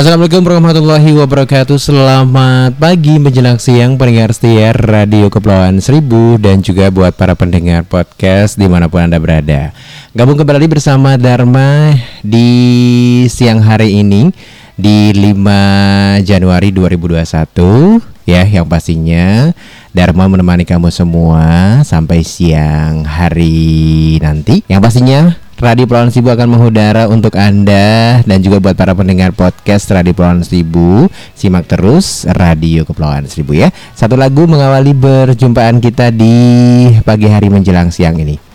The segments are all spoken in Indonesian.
Assalamualaikum warahmatullahi wabarakatuh. Selamat pagi menjelang siang pendengar setia Radio Kepulauan Seribu Dan juga buat para pendengar podcast di mana pun Anda berada. Gabung kembali bersama Dharma di siang hari ini Di 5 Januari 2021 Ya yang pastinya Dharma menemani kamu semua sampai siang hari nanti. Yang pastinya Radio Pulauan Sibu akan mengudara untuk Anda dan juga buat para pendengar podcast Radio Pulauan Sibu. Simak terus Radio Kepulauan Seribu ya. Satu lagu mengawali perjumpaan kita di pagi hari menjelang siang ini.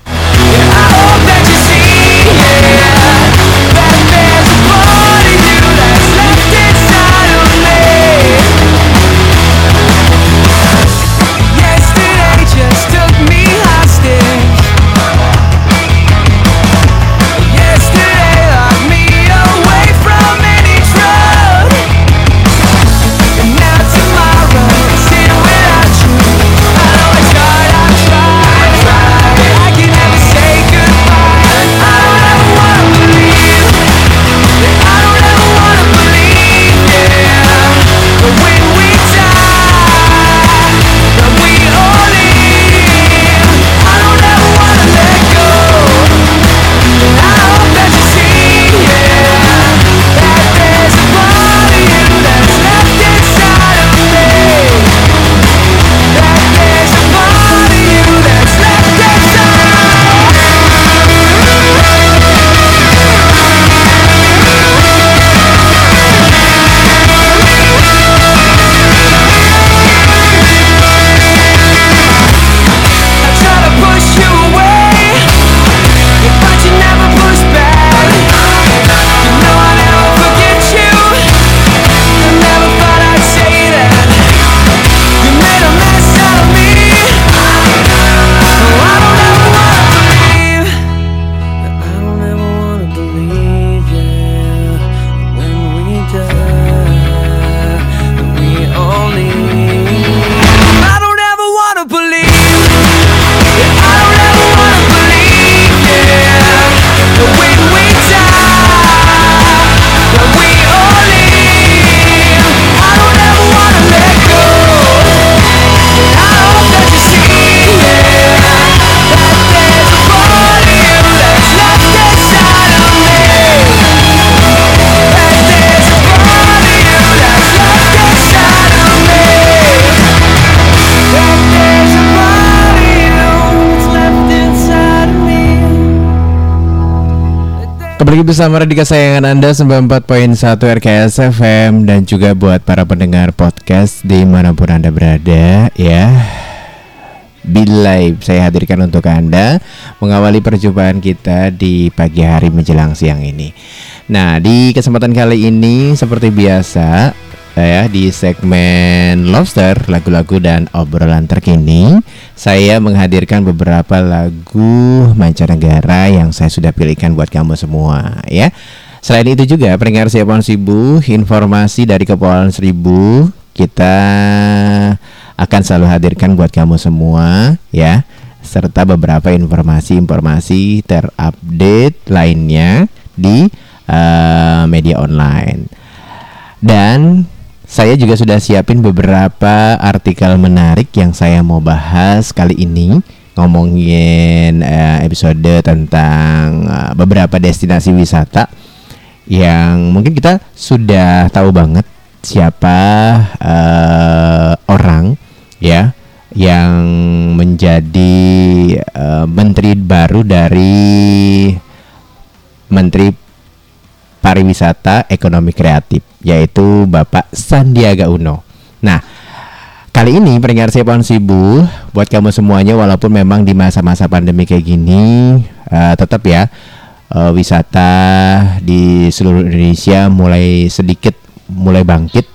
Bersama Radio Kesayangan Anda 94.1 RKS FM Dan juga buat para pendengar podcast di mana pun Anda berada ya. Live. Saya hadirkan untuk Anda Mengawali perjumpaan kita di pagi hari menjelang siang ini. Nah di kesempatan kali ini seperti biasa saya di segmen Lobster lagu-lagu dan obrolan terkini saya menghadirkan beberapa lagu mancanegara yang saya sudah pilihkan buat kamu semua ya. Selain itu juga pendengar Kepulauan Seribu informasi dari Kepulauan Seribu kita akan selalu hadirkan buat kamu semua ya serta beberapa informasi-informasi terupdate lainnya di uh, media online. Dan saya juga sudah siapin beberapa artikel menarik yang saya mau bahas kali ini. Ngomongin uh, episode tentang uh, beberapa destinasi wisata yang mungkin kita sudah tahu banget siapa uh, orang ya yang menjadi uh, menteri baru dari Menteri pariwisata ekonomi kreatif yaitu Bapak Sandiaga Uno. Nah, kali ini pendengar saya Pohon Sibu buat kamu semuanya walaupun memang di masa-masa pandemi kayak gini uh, tetap ya uh, wisata di seluruh Indonesia mulai sedikit mulai bangkit.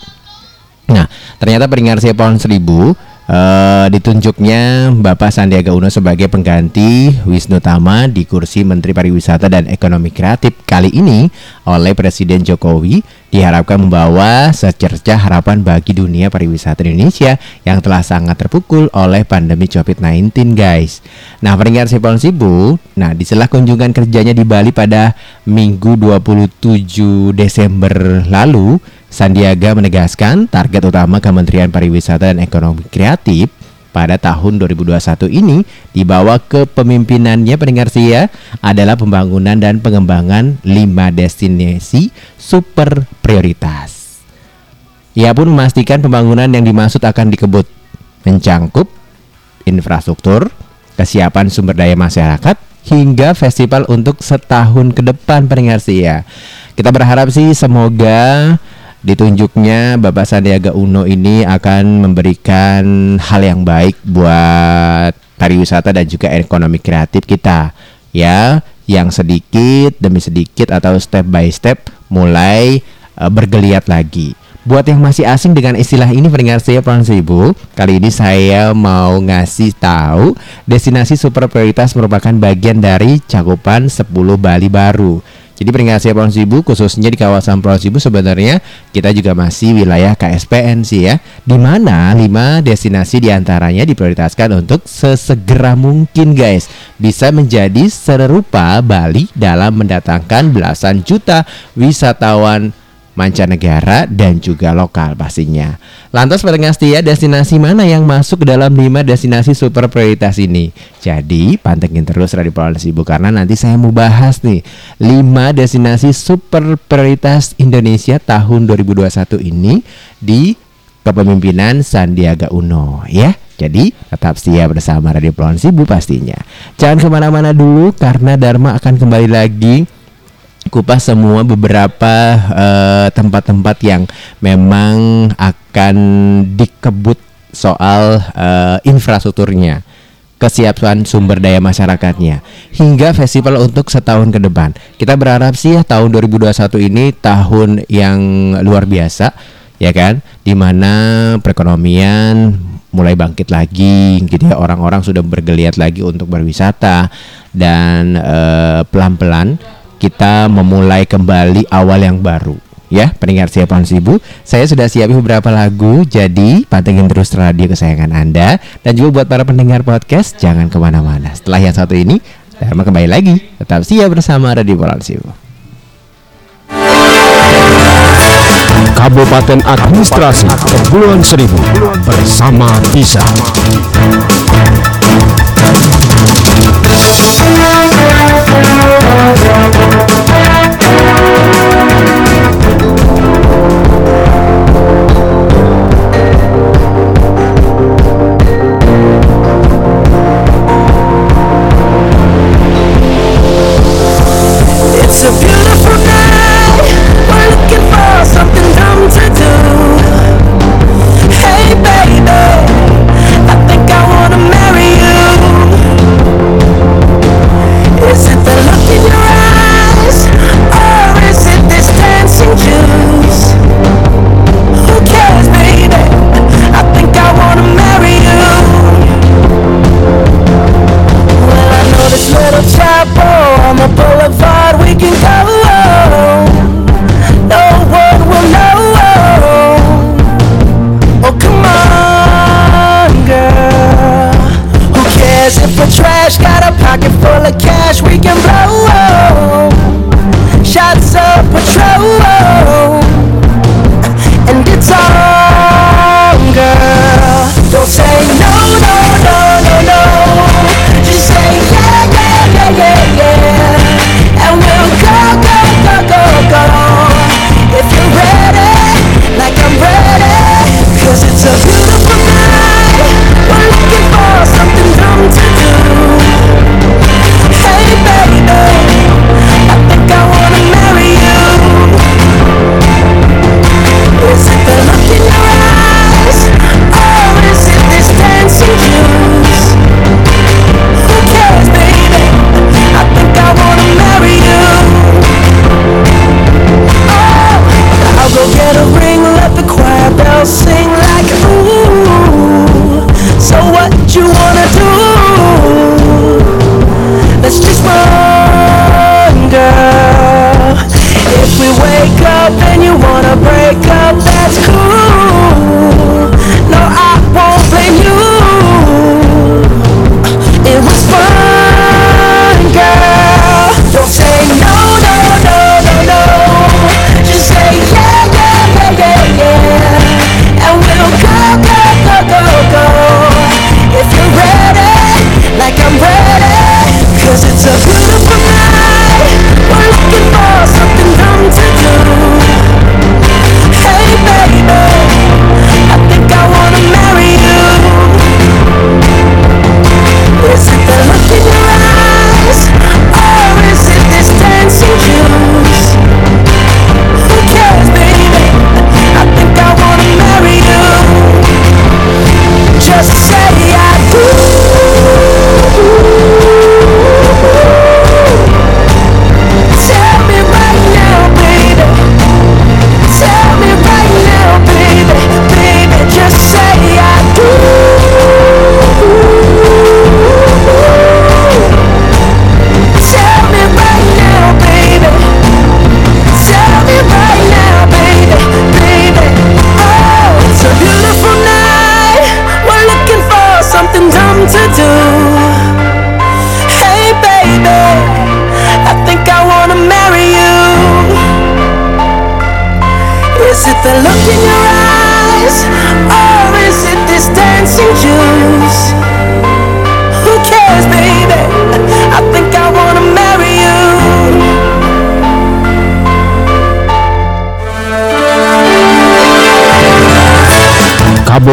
Nah, ternyata peringatan pohon seribu uh, ditunjuknya Bapak Sandiaga Uno sebagai pengganti Wisnu Tama di kursi Menteri Pariwisata dan Ekonomi Kreatif kali ini oleh Presiden Jokowi diharapkan membawa secercah harapan bagi dunia pariwisata Indonesia yang telah sangat terpukul oleh pandemi COVID-19 guys. Nah peringkat Sepon Sibu, nah di sela kunjungan kerjanya di Bali pada Minggu 27 Desember lalu Sandiaga menegaskan target utama Kementerian Pariwisata dan Ekonomi Kreatif pada tahun 2021 ini dibawa ke pemimpinannya Sia adalah pembangunan dan pengembangan lima destinasi super prioritas. Ia pun memastikan pembangunan yang dimaksud akan dikebut mencangkup infrastruktur, kesiapan sumber daya masyarakat, hingga festival untuk setahun ke depan Sia. Kita berharap sih semoga ditunjuknya Bapak Sandiaga Uno ini akan memberikan hal yang baik buat pariwisata dan juga ekonomi kreatif kita ya yang sedikit demi sedikit atau step by step mulai uh, bergeliat lagi. Buat yang masih asing dengan istilah ini peringkat saya Pulang Seribu Kali ini saya mau ngasih tahu Destinasi super prioritas merupakan bagian dari cakupan 10 Bali baru jadi peringkat siap Pulau Sibu khususnya di kawasan Pulau Sibu sebenarnya kita juga masih wilayah KSPN sih ya. Di mana lima destinasi di antaranya diprioritaskan untuk sesegera mungkin guys bisa menjadi serupa Bali dalam mendatangkan belasan juta wisatawan mancanegara dan juga lokal pastinya. Lantas pendengar setia destinasi mana yang masuk ke dalam 5 destinasi super prioritas ini? Jadi pantengin terus Radio Polar Sibu karena nanti saya mau bahas nih 5 destinasi super prioritas Indonesia tahun 2021 ini di kepemimpinan Sandiaga Uno ya. Jadi tetap setia bersama Radio Polar Sibu pastinya. Jangan ke mana-mana dulu karena Dharma akan kembali lagi kupas semua beberapa eh, tempat-tempat uh, yang memang akan dikebut soal uh, infrastrukturnya kesiapan sumber daya masyarakatnya. Hingga festival untuk setahun ke depan. Kita berharap sih ya tahun 2021 ini tahun yang luar biasa ya kan? Di mana perekonomian mulai bangkit lagi gitu ya. Orang-orang sudah bergeliat lagi untuk berwisata dan uh, pelan-pelan kita memulai kembali awal yang baru. Ya pendengar siapaan Sibu saya sudah siapin beberapa lagu jadi pantengin terus radio kesayangan Anda. Dan juga buat para pendengar podcast jangan ke mana-mana. Setelah yang satu ini Dharma kembali lagi. Tetap siap bersama Radio Sibu Kabupaten Administrasi Kepulauan Seribu bersama bisa. Is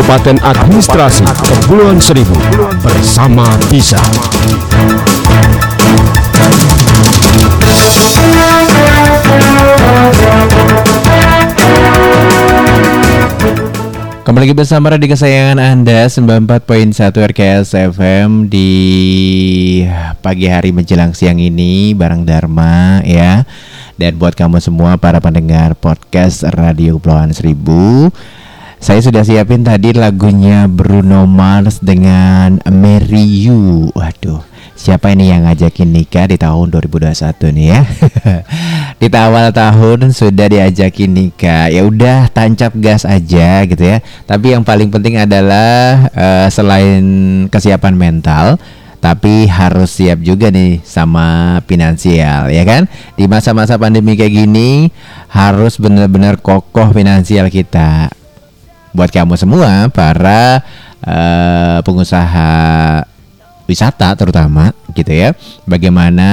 Kabupaten Administrasi Kepulauan Seribu bersama Bisa. Kembali lagi bersama radio kesayangan Anda 94.1 RKS FM di pagi hari menjelang siang ini bareng Dharma ya. Dan buat kamu semua para pendengar podcast Radio Kepulauan Seribu saya sudah siapin tadi lagunya Bruno Mars dengan Mary You. Waduh, siapa ini yang ngajakin nikah di tahun 2021 nih ya? di awal tahun sudah diajakin nikah. Ya udah tancap gas aja gitu ya. Tapi yang paling penting adalah eh, selain kesiapan mental tapi harus siap juga nih sama finansial ya kan di masa-masa pandemi kayak gini harus benar-benar kokoh finansial kita buat kamu semua para eh, pengusaha wisata terutama gitu ya bagaimana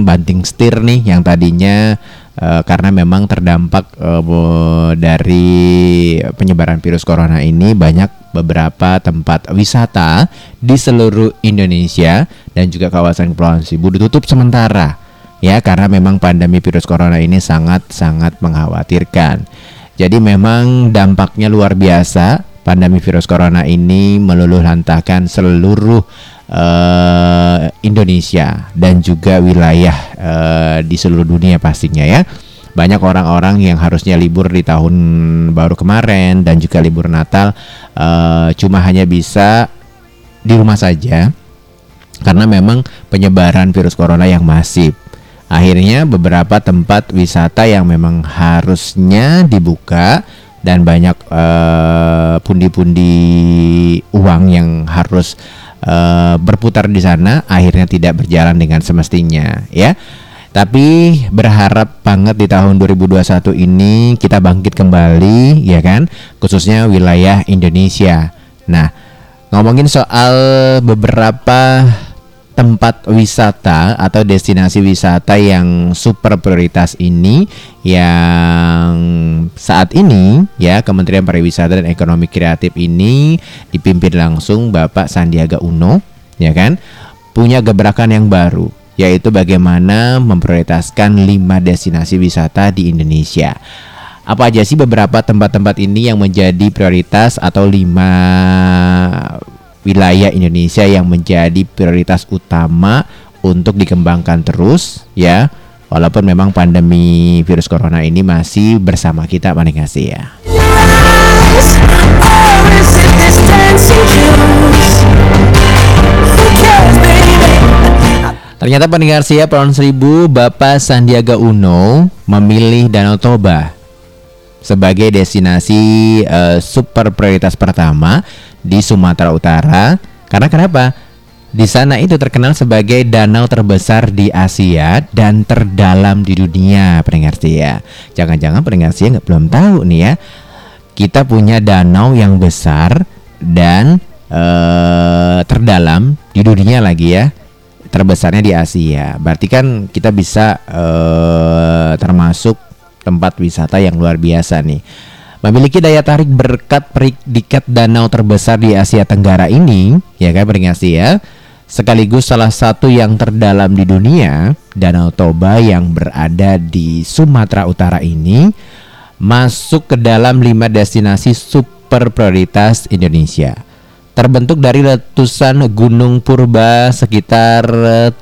banting setir nih yang tadinya eh, karena memang terdampak bo- dari penyebaran virus corona ini banyak beberapa tempat wisata di seluruh Indonesia dan juga kawasan Kepulauan Seribu ditutup sementara ya karena memang pandemi virus corona ini sangat-sangat mengkhawatirkan. Jadi memang dampaknya luar biasa. Pandemi virus corona ini meluluh lantahkan seluruh eh, Indonesia dan juga wilayah eh, di seluruh dunia pastinya ya. Banyak orang-orang yang harusnya libur di tahun baru kemarin dan juga libur Natal eh, cuma hanya bisa di rumah saja karena memang penyebaran virus corona yang masif. Akhirnya beberapa tempat wisata yang memang harusnya dibuka dan banyak eh, pundi-pundi uang yang harus eh, berputar di sana akhirnya tidak berjalan dengan semestinya ya. Tapi berharap banget di tahun 2021 ini kita bangkit kembali ya kan khususnya wilayah Indonesia. Nah, ngomongin soal beberapa tempat wisata atau destinasi wisata yang super prioritas ini yang saat ini ya Kementerian Pariwisata dan Ekonomi Kreatif ini dipimpin langsung Bapak Sandiaga Uno ya kan punya gebrakan yang baru yaitu bagaimana memprioritaskan lima destinasi wisata di Indonesia. Apa aja sih beberapa tempat-tempat ini yang menjadi prioritas atau lima wilayah Indonesia yang menjadi prioritas utama untuk dikembangkan terus ya. Walaupun memang pandemi virus corona ini masih bersama kita paling kasih ya. Ternyata pendengar siap tahun 1000 Bapak Sandiaga Uno memilih Danau Toba sebagai destinasi eh, super prioritas pertama di Sumatera Utara. Karena kenapa? Di sana itu terkenal sebagai danau terbesar di Asia dan terdalam di dunia, pendengar setia. Jangan-jangan pendengar setia nggak belum tahu nih ya. Kita punya danau yang besar dan eh, terdalam di dunia lagi ya. Terbesarnya di Asia. Berarti kan kita bisa eh, termasuk tempat wisata yang luar biasa nih. Memiliki daya tarik berkat predikat danau terbesar di Asia Tenggara ini, ya kan pendengar setia sekaligus salah satu yang terdalam di dunia, Danau Toba yang berada di Sumatera Utara ini masuk ke dalam lima destinasi super prioritas Indonesia. Terbentuk dari letusan gunung purba sekitar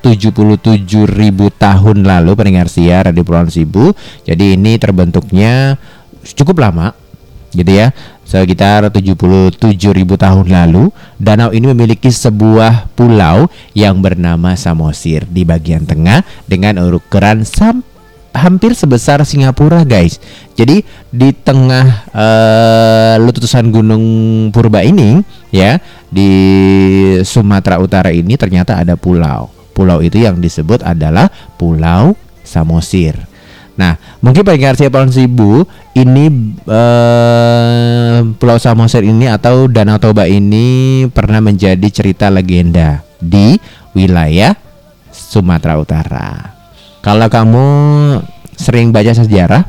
77.000 tahun lalu pendengar siar di Pulau Sibu. Jadi ini terbentuknya cukup lama gitu ya sekitar 77.000 tahun lalu danau ini memiliki sebuah pulau yang bernama Samosir di bagian tengah dengan ukuran sam hampir sebesar Singapura guys. Jadi di tengah uh, letusan gunung purba ini ya di Sumatera Utara ini ternyata ada pulau. Pulau itu yang disebut adalah Pulau Samosir. Nah, mungkin pendengar siapa Sibu ini eh, Pulau Samosir ini atau Danau Toba ini pernah menjadi cerita legenda di wilayah Sumatera Utara. Kalau kamu sering baca sejarah,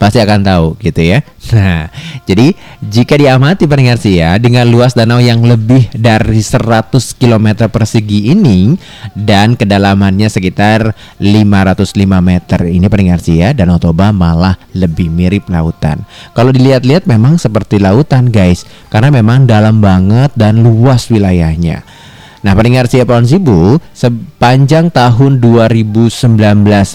pasti akan tahu gitu ya. Nah, jadi jika diamati pendengar ya dengan luas danau yang lebih dari 100 km persegi ini dan kedalamannya sekitar 505 meter ini pendengar ya Danau Toba malah lebih mirip lautan. Kalau dilihat-lihat memang seperti lautan guys, karena memang dalam banget dan luas wilayahnya. Nah, pendengar siapa Sibu, sepanjang tahun 2019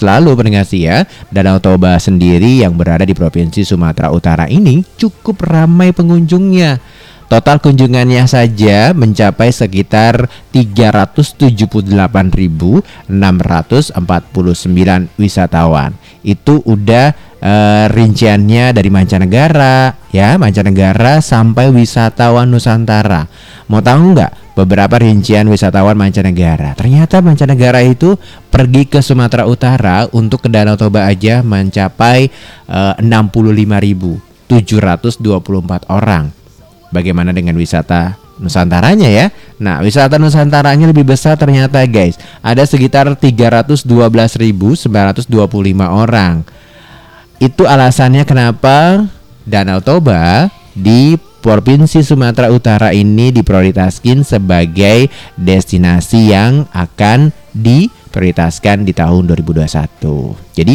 lalu pendengar ya, Danau Toba sendiri yang berada di Provinsi Sumatera Utara ini cukup ramai pengunjungnya. Total kunjungannya saja mencapai sekitar 378.649 wisatawan. Itu udah uh, rinciannya dari mancanegara, ya mancanegara sampai wisatawan Nusantara. Mau tahu nggak beberapa rincian wisatawan mancanegara. Ternyata mancanegara itu pergi ke Sumatera Utara untuk ke Danau Toba aja mencapai uh, 65.724 orang. Bagaimana dengan wisata Nusantaranya ya. Nah, wisata Nusantaranya lebih besar ternyata guys. Ada sekitar 312.925 orang. Itu alasannya kenapa Danau Toba di Provinsi Sumatera Utara ini diprioritaskan sebagai destinasi yang akan diprioritaskan di tahun 2021. Jadi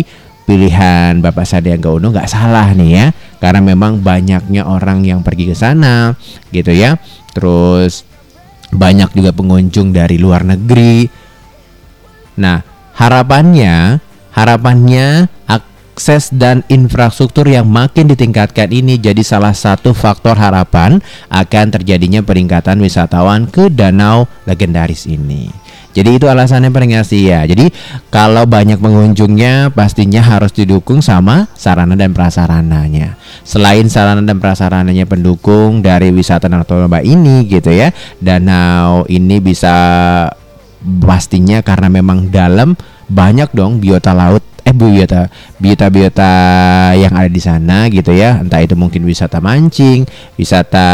pilihan Bapak Sandiaga Uno nggak salah nih ya, karena memang banyaknya orang yang pergi ke sana, gitu ya. Terus banyak juga pengunjung dari luar negeri. Nah, harapannya, harapannya akses dan infrastruktur yang makin ditingkatkan ini jadi salah satu faktor harapan akan terjadinya peningkatan wisatawan ke danau legendaris ini. Jadi itu alasannya pendengar ya. Jadi kalau banyak pengunjungnya pastinya harus didukung sama sarana dan prasarananya. Selain sarana dan prasarananya pendukung dari wisata Toba ini gitu ya. Danau ini bisa pastinya karena memang dalam banyak dong biota laut eh biota biota biota yang ada di sana gitu ya entah itu mungkin wisata mancing wisata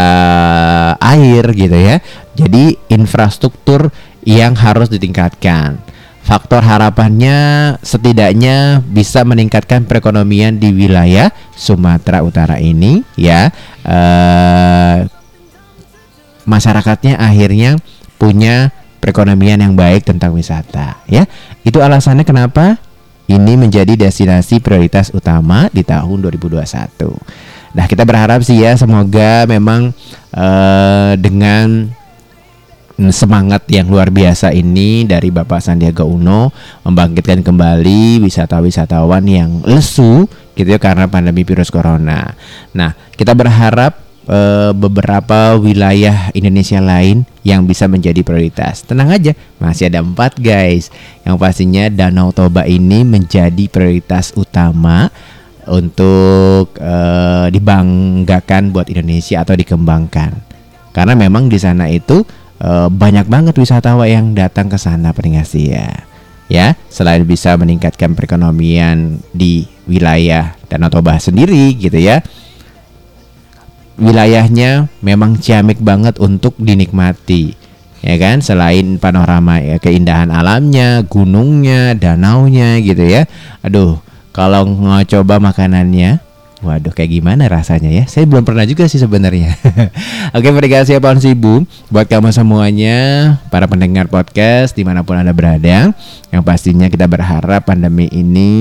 air gitu ya jadi infrastruktur yang harus ditingkatkan. Faktor harapannya setidaknya bisa meningkatkan perekonomian di wilayah Sumatera Utara ini ya. Eh, masyarakatnya akhirnya punya perekonomian yang baik tentang wisata ya. Itu alasannya kenapa ini menjadi destinasi prioritas utama di tahun 2021. Nah, kita berharap sih ya semoga memang uh, dengan semangat yang luar biasa ini dari Bapak Sandiaga Uno membangkitkan kembali wisata-wisatawan yang lesu gitu ya karena pandemi virus corona. Nah, kita berharap eh, beberapa wilayah Indonesia lain yang bisa menjadi prioritas. Tenang aja, masih ada empat guys. Yang pastinya Danau Toba ini menjadi prioritas utama untuk eh, dibanggakan buat Indonesia atau dikembangkan. Karena memang di sana itu eh, banyak banget wisatawan yang datang ke sana peringasi ya. Ya, selain bisa meningkatkan perekonomian di wilayah Danau Toba sendiri gitu ya. Wilayahnya memang ciamik banget untuk dinikmati. Ya kan, selain panorama ya keindahan alamnya, gunungnya, danaunya gitu ya. Aduh, kalau coba makanannya, waduh kayak gimana rasanya ya? Saya belum pernah juga sih sebenarnya. Oke, terima kasih Pohon Sibu buat kamu semuanya, para pendengar podcast di mana pun anda berada. Yang pastinya kita berharap pandemi ini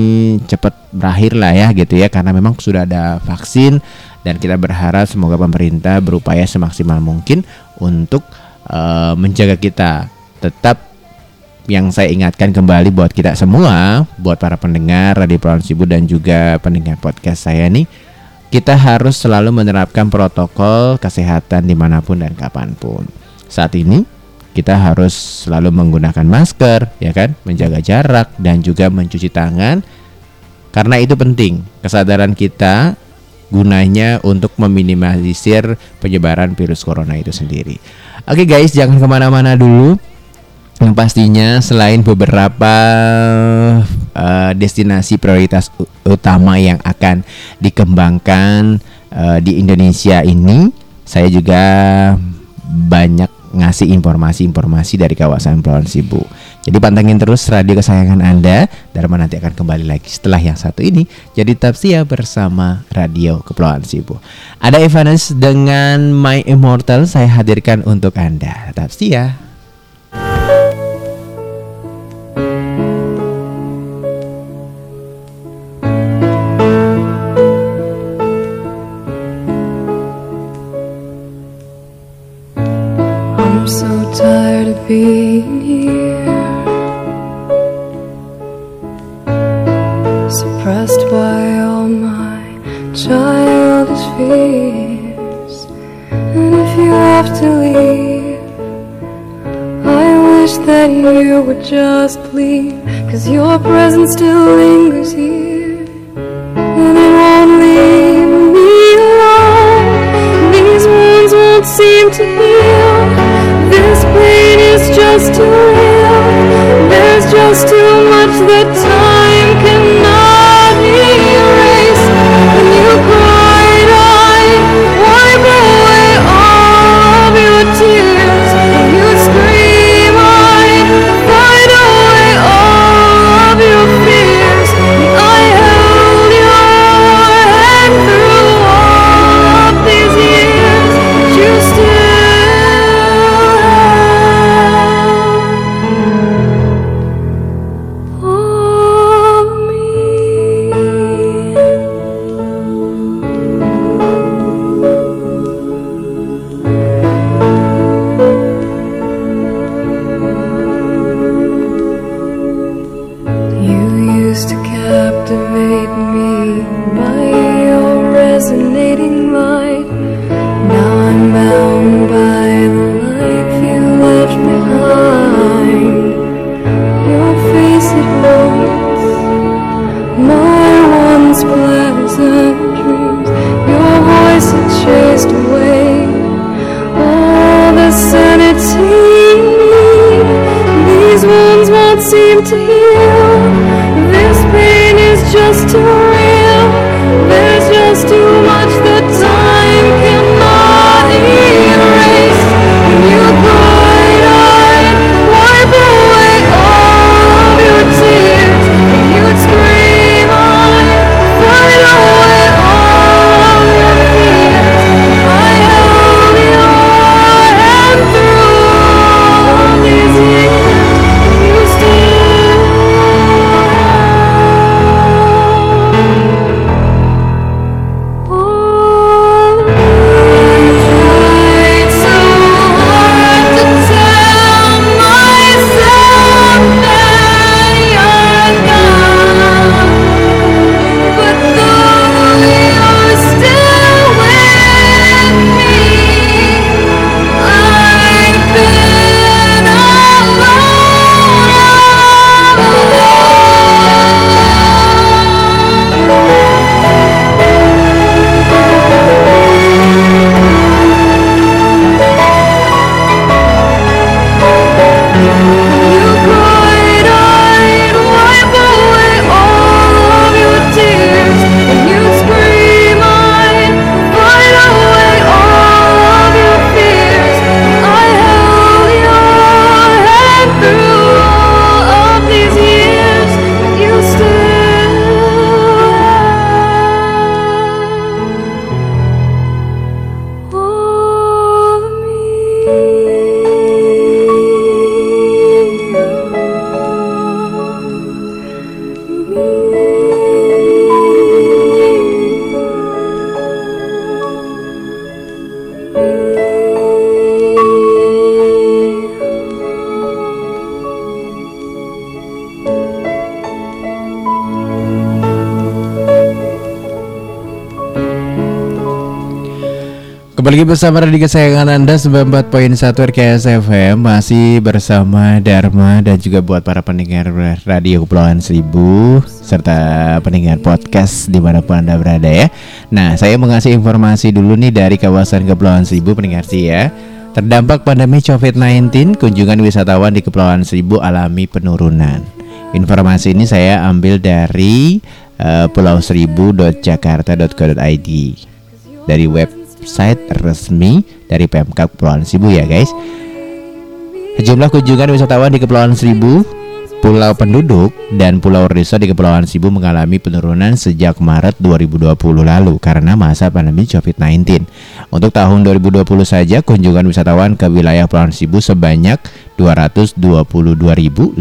cepat berakhir lah ya gitu ya, karena memang sudah ada vaksin dan kita berharap semoga pemerintah berupaya semaksimal mungkin untuk eh, menjaga kita tetap yang saya ingatkan kembali buat kita semua, buat para pendengar Radio Pulau Sibu dan juga pendengar podcast saya nih, kita harus selalu menerapkan protokol kesehatan di mana pun dan kapan pun. Saat ini kita harus selalu menggunakan masker, ya kan, menjaga jarak dan juga mencuci tangan, karena itu penting. Kesadaran kita gunanya untuk meminimalisir penyebaran virus corona itu sendiri. Oke guys, jangan ke mana-mana dulu yang pastinya selain beberapa uh, destinasi prioritas utama yang akan dikembangkan uh, di Indonesia ini, saya juga banyak ngasih informasi-informasi dari kawasan Pulau Sibu. Jadi pantengin terus radio kesayangan Anda. Dharma nanti akan kembali lagi setelah yang satu ini. Jadi tetap siap bersama Radio Kepulauan Sibu. Ada Evanes dengan My Immortal saya hadirkan untuk Anda. Tetap setia. Lagi bersama radio kesayangan Anda 94.1 RKS FM Masih bersama Dharma dan juga buat para pendengar radio Kepulauan Seribu Serta pendengar podcast di mana pun Anda berada ya. Nah saya mengasih informasi dulu nih dari kawasan Kepulauan Seribu pendengar sih ya Terdampak pandemi COVID-19 Kunjungan wisatawan di Kepulauan Seribu alami penurunan. Informasi ini saya ambil dari uh, pulauseribu.jakarta.co.id Dari web website resmi dari Pemkab Kepulauan Seribu ya guys. Jumlah kunjungan wisatawan di Kepulauan Seribu, pulau penduduk dan pulau resort di Kepulauan Seribu mengalami penurunan sejak Maret 2020 lalu karena masa pandemi COVID-19. Untuk tahun 2020 saja kunjungan wisatawan ke wilayah Kepulauan Seribu sebanyak 222.253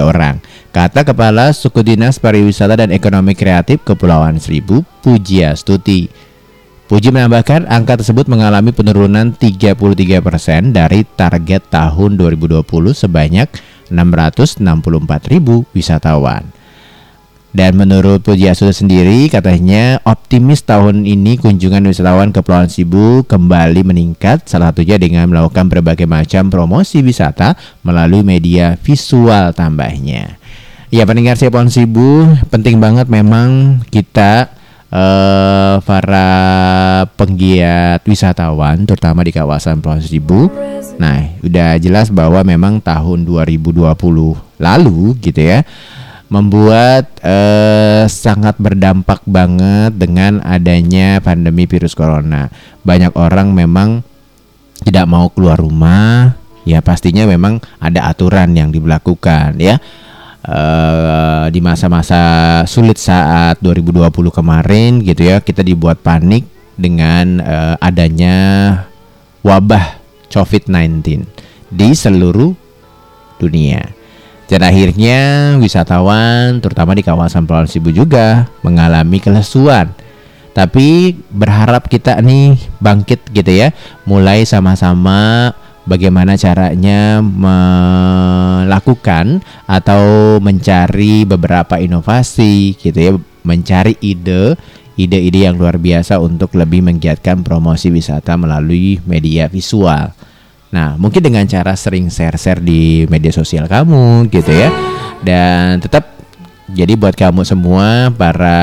orang. Kata Kepala Suku Dinas Pariwisata dan Ekonomi Kreatif Kepulauan Seribu, Pujia Stuti. Puji menambahkan angka tersebut mengalami penurunan 33% dari target tahun 2020 sebanyak 664.000 wisatawan. Dan menurut Puji Asuda sendiri katanya optimis tahun ini kunjungan wisatawan ke Pulau Sibu kembali meningkat salah satunya dengan melakukan berbagai macam promosi wisata melalui media visual tambahnya. Ya pendengar Sepon Sibu penting banget memang kita uh, para penggiat wisatawan terutama di kawasan Pulau Seribu. Nah, udah jelas bahwa memang tahun 2020 lalu gitu ya membuat uh, sangat berdampak banget dengan adanya pandemi virus corona. Banyak orang memang tidak mau keluar rumah, ya pastinya memang ada aturan yang diberlakukan ya uh, di masa-masa sulit saat 2020 kemarin gitu ya kita dibuat panik dengan uh, adanya wabah COVID-19 di seluruh dunia. Dan akhirnya wisatawan terutama di kawasan Pulau Sibu juga mengalami kelesuan. Tapi berharap kita nih bangkit gitu ya, mulai sama-sama bagaimana caranya melakukan atau mencari beberapa inovasi gitu ya, mencari ide ide-ide yang luar biasa untuk lebih menggiatkan promosi wisata melalui media visual. Nah, mungkin dengan cara sering share-share di media sosial kamu gitu ya. Dan tetap jadi buat kamu semua para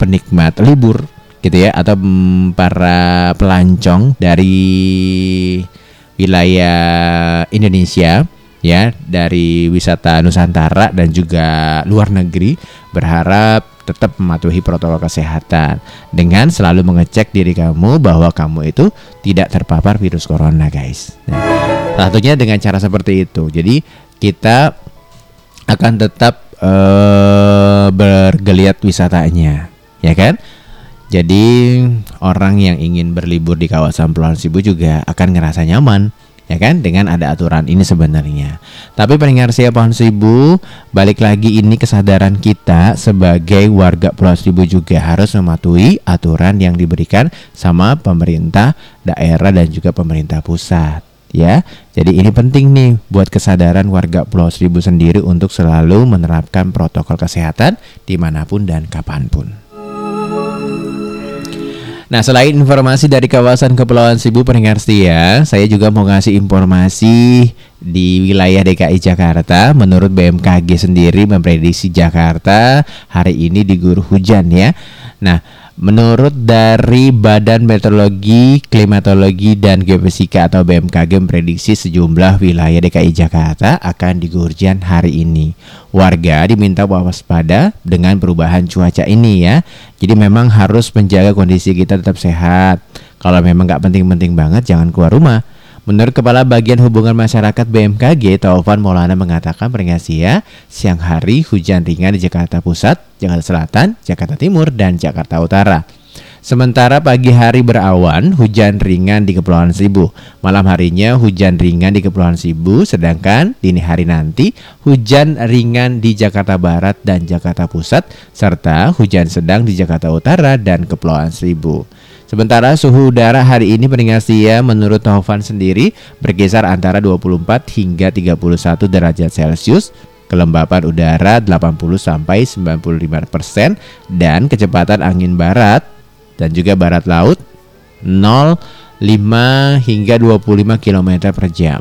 penikmat libur gitu ya atau mm, para pelancong dari wilayah Indonesia ya dari wisata Nusantara dan juga luar negeri berharap tetap mematuhi protokol kesehatan dengan selalu mengecek diri kamu bahwa kamu itu tidak terpapar virus corona guys. Nah, satunya dengan cara seperti itu. Jadi kita akan tetap uh, bergeliat wisatanya, ya kan? Jadi orang yang ingin berlibur di kawasan Pulau Sibu juga akan ngerasa nyaman ya kan dengan ada aturan ini sebenarnya. Tapi pendengar siapa Pohon Seribu, balik lagi ini kesadaran kita sebagai warga Pulau Seribu juga harus mematuhi aturan yang diberikan sama pemerintah daerah dan juga pemerintah pusat ya. Jadi ini penting nih buat kesadaran warga Pulau Seribu sendiri untuk selalu menerapkan protokol kesehatan di mana pun dan kapan pun. Nah, selain informasi dari kawasan Kepulauan Seribu pendengar setia, saya juga mau ngasih informasi di wilayah DKI Jakarta. Menurut BMKG sendiri memprediksi Jakarta hari ini diguyur hujan ya. Nah, Menurut dari Badan Meteorologi, Klimatologi, dan Geofisika atau BMKG memprediksi sejumlah wilayah DKI Jakarta akan diguyur hujan hari ini. Warga diminta waspada dengan perubahan cuaca ini ya. Jadi memang harus menjaga kondisi kita tetap sehat. Kalau memang nggak penting-penting banget jangan keluar rumah. Menurut Kepala Bagian Hubungan Masyarakat BMKG, Taufan Maulana mengatakan peringatan ya, siang hari hujan ringan di Jakarta Pusat, Jakarta Selatan, Jakarta Timur, dan Jakarta Utara. Sementara pagi hari berawan, hujan ringan di Kepulauan Seribu. Malam harinya hujan ringan di Kepulauan Seribu, sedangkan dini hari nanti hujan ringan di Jakarta Barat dan Jakarta Pusat, serta hujan sedang di Jakarta Utara dan Kepulauan Seribu. Sementara suhu udara hari ini pendengar setia menurut Taufan sendiri berkisar antara 24 hingga 31 derajat Celcius kelembapan udara 80 sampai 95% dan kecepatan angin barat dan juga barat laut 5 hingga 25 km per jam.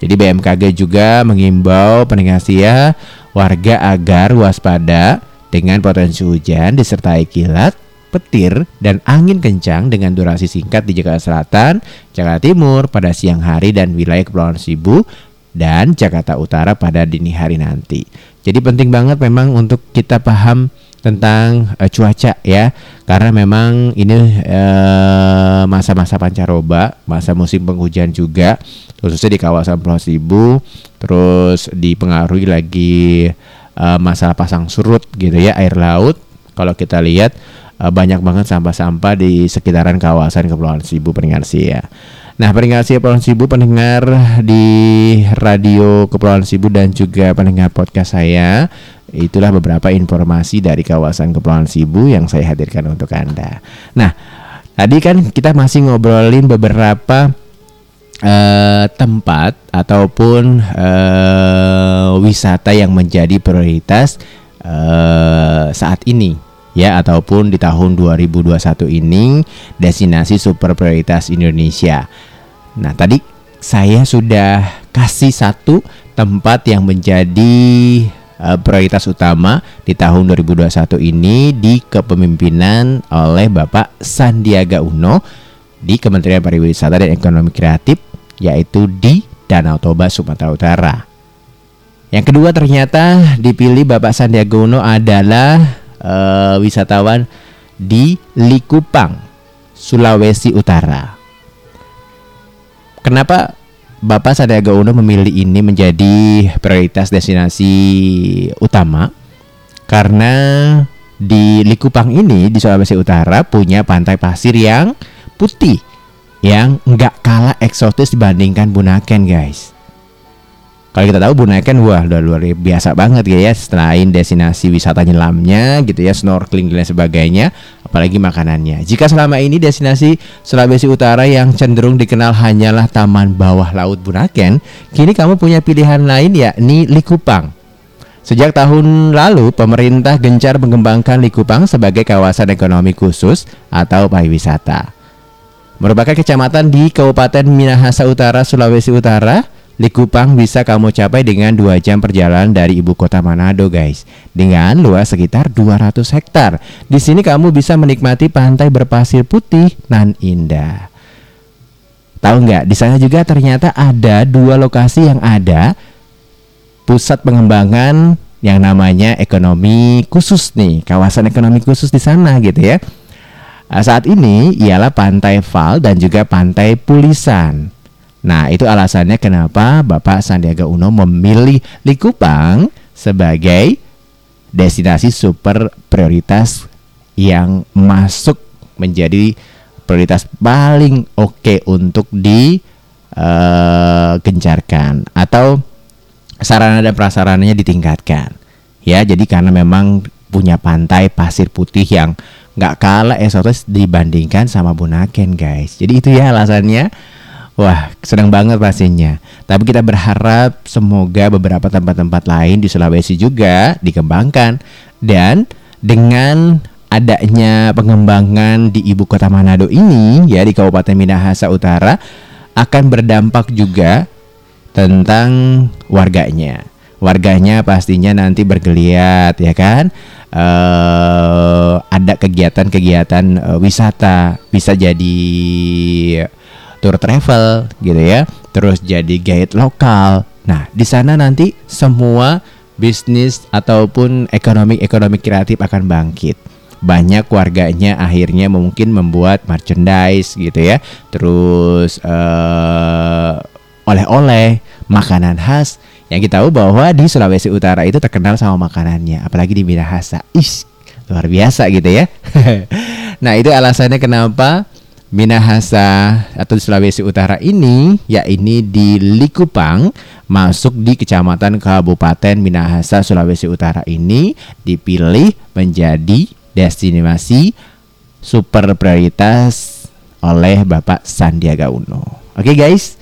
Jadi BMKG juga mengimbau pendengar setia warga agar waspada dengan potensi hujan disertai kilat, petir, dan angin kencang dengan durasi singkat di Jakarta Selatan, Jakarta Timur pada siang hari dan wilayah Kepulauan Seribu dan Jakarta Utara pada dini hari nanti. Jadi penting banget memang untuk kita paham tentang uh, cuaca ya karena memang ini uh, masa-masa pancaroba masa musim penghujan juga khususnya di kawasan Pulau Seribu terus dipengaruhi lagi uh, masalah pasang surut gitu ya air laut kalau kita lihat uh, banyak banget sampah-sampah di sekitaran kawasan Kepulauan Seribu pendengar sih ya Nah, pendengar Kepulauan Seribu pendengar di radio Kepulauan Seribu dan juga pendengar podcast saya Itulah beberapa informasi dari kawasan Kepulauan Sibu yang saya hadirkan untuk Anda. Nah, tadi kan kita masih ngobrolin beberapa uh, tempat ataupun uh, wisata yang menjadi prioritas uh, saat ini ya ataupun di tahun 2021 ini destinasi super prioritas Indonesia. Nah, tadi saya sudah kasih satu tempat yang menjadi uh, prioritas utama di tahun 2021 ini di kepemimpinan oleh Bapak Sandiaga Uno di Kementerian Pariwisata dan Ekonomi Kreatif yaitu di Danau Toba Sumatera Utara. Yang kedua ternyata dipilih Bapak Sandiaga Uno adalah uh, wisatawan di Likupang, Sulawesi Utara. Kenapa Bapak Sandiaga Uno memilih ini menjadi prioritas destinasi utama karena di Likupang ini di Sulawesi Utara punya pantai pasir yang putih yang nggak kalah eksotis dibandingkan Bunaken guys. Kalau kita tahu Bunaken wah udah luar biasa banget ya selain destinasi wisata nyelamnya gitu ya snorkeling dan sebagainya apalagi makanannya. Jika selama ini destinasi Sulawesi Utara yang cenderung dikenal hanyalah taman bawah laut Bunaken, kini kamu punya pilihan lain yakni Likupang. Sejak tahun lalu, pemerintah gencar mengembangkan Likupang sebagai kawasan ekonomi khusus atau pariwisata. Merupakan kecamatan di Kabupaten Minahasa Utara, Sulawesi Utara Likupang bisa kamu capai dengan 2 jam perjalanan dari ibu kota Manado guys Dengan luas sekitar 200 hektar Di sini kamu bisa menikmati pantai berpasir putih nan indah Tahu nggak? Di sana juga ternyata ada dua lokasi yang ada pusat pengembangan yang namanya ekonomi khusus nih, kawasan ekonomi khusus di sana gitu ya. Saat ini ialah Pantai Val dan juga Pantai Pulisan. Nah, itu alasannya kenapa Bapak Sandiaga Uno memilih Likupang sebagai destinasi super prioritas yang masuk menjadi prioritas paling oke okay untuk digencarkan uh, atau sarana dan prasarananya ditingkatkan. Ya, jadi karena memang punya pantai pasir putih yang nggak kalah esotis dibandingkan sama Bunaken, guys. Jadi itu ya alasannya Wah, senang banget pastinya. Tapi kita berharap semoga beberapa tempat-tempat lain di Sulawesi juga dikembangkan dan dengan adanya pengembangan di ibu kota Manado ini ya di Kabupaten Minahasa Utara akan berdampak juga tentang warganya. Warganya pastinya nanti bergeliat ya kan. Uh, ada kegiatan-kegiatan uh, wisata bisa jadi tour travel gitu ya, terus jadi guide lokal. Nah, di sana nanti semua bisnis ataupun ekonomi-ekonomi kreatif akan bangkit. Banyak warganya akhirnya mungkin membuat merchandise gitu ya, terus uh, oleh-oleh, makanan khas yang kita tahu bahwa di Sulawesi Utara itu terkenal sama makanannya, apalagi di Minahasa. Is luar biasa gitu ya. nah, itu alasannya kenapa Minahasa atau Sulawesi Utara ini yakni di Likupang masuk di Kecamatan Kabupaten Minahasa Sulawesi Utara ini dipilih menjadi destinasi super prioritas oleh Bapak Sandiaga Uno. Oke okay guys.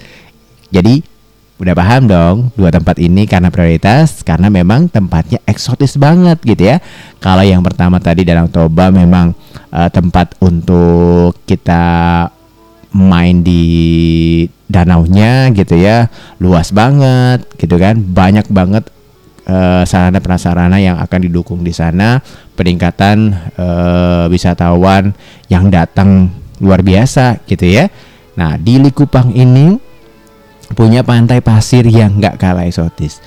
Jadi udah paham dong dua tempat ini karena prioritas karena memang tempatnya eksotis banget gitu ya. Kalau yang pertama tadi Danau Toba memang uh, tempat untuk kita main di danaunya gitu ya. Luas banget gitu kan banyak banget eh, sarana prasarana yang akan didukung di sana. Peningkatan eh, wisatawan yang datang luar biasa gitu ya. Nah di Likupang ini punya pantai pasir yang nggak kalah eksotis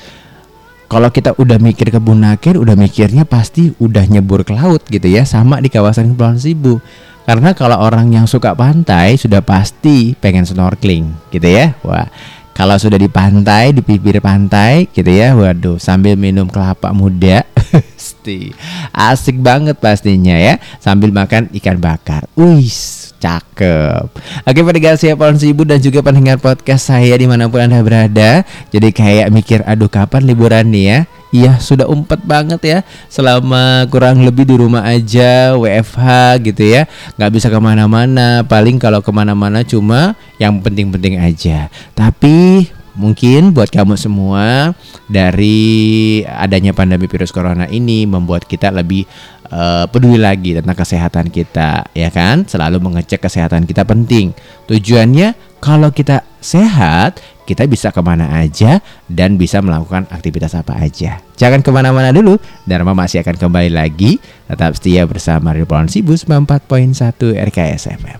kalau kita udah mikir ke Bunaken, udah mikirnya pasti udah nyebur ke laut gitu ya, sama di kawasan Kepulauan Seribu. Karena kalau orang yang suka pantai sudah pasti pengen snorkeling gitu ya. Wah, kalau sudah di pantai, di bibir pantai gitu ya, waduh sambil minum kelapa muda, pasti asik banget pastinya ya, sambil makan ikan bakar. Wih, cakep. Oke pendengar siapa Ibu dan juga pendengar podcast saya di mana pun anda berada. Jadi kayak mikir, aduh kapan liburan nih ya? Iya sudah umpet banget ya Selama kurang lebih di rumah aja WFH gitu ya nggak bisa ke mana-mana Paling kalau ke mana-mana cuma yang penting-penting aja Tapi mungkin buat kamu semua Dari adanya pandemi virus corona ini Membuat kita lebih eh, peduli lagi tentang kesehatan kita Ya kan Selalu mengecek kesehatan kita penting Tujuannya kalau kita sehat kita bisa ke mana aja dan bisa melakukan aktivitas apa aja. Jangan ke mana-mana dulu, Dharma masih akan kembali lagi. Tetap setia bersama Ripon Sibus 94.1 RKS FM.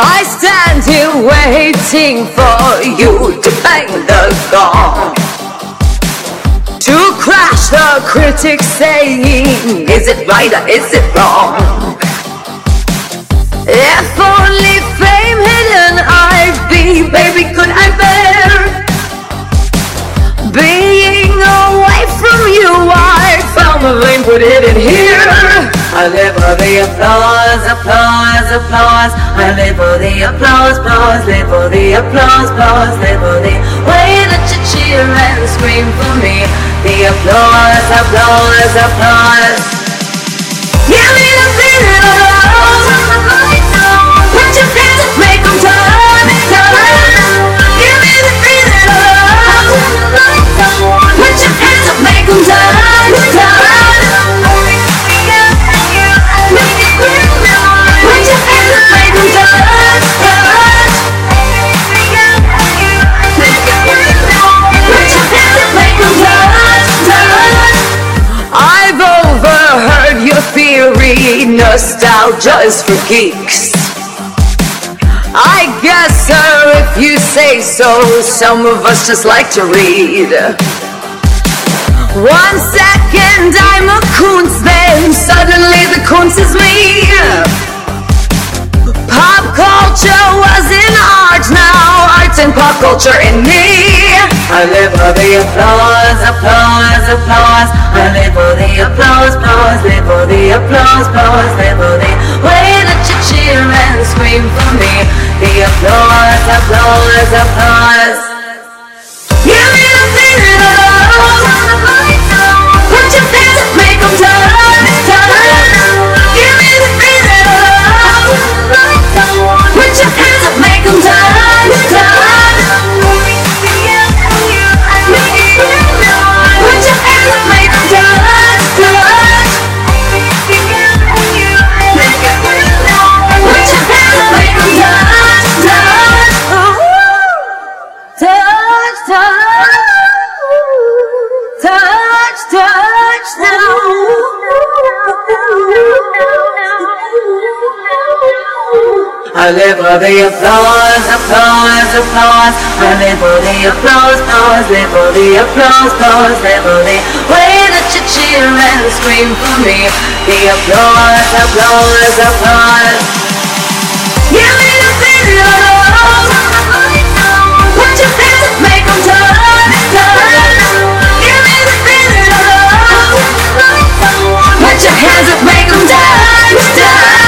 I stand here waiting for you to bang the gong. To crash the critics saying, is it right or is it wrong? If only fame hidden I'd be, baby, could I bear? Being away from you, I found the lane, put it in here. I live for the applause, applause, applause. I live for the applause, applause, live for the applause, applause, live for the way that you cheer and scream for me. The applause, applause, applause. Give me the feeling. Put your hands up, make 'em turn. Give me the feeling. Put your hands up, turn. Nostalgia is for geeks. I guess, sir, if you say so, some of us just like to read. One second I'm a Kunz, then suddenly the Kunz is me. Pop culture was in art, now art's and pop culture in me. I live for the applause, applause, applause. I live for the applause, applause, live for the applause, applause, live for the way that you cheer and scream for me. The applause, applause, applause. I live for the applause, applause, applause. I live for the applause, applause, live for the applause, applause, live for the way that you cheer and scream for me. The applause, applause, applause. Give me the feeling of hands up, make 'em turn, turn. Give me the feeling of. Put your hands up.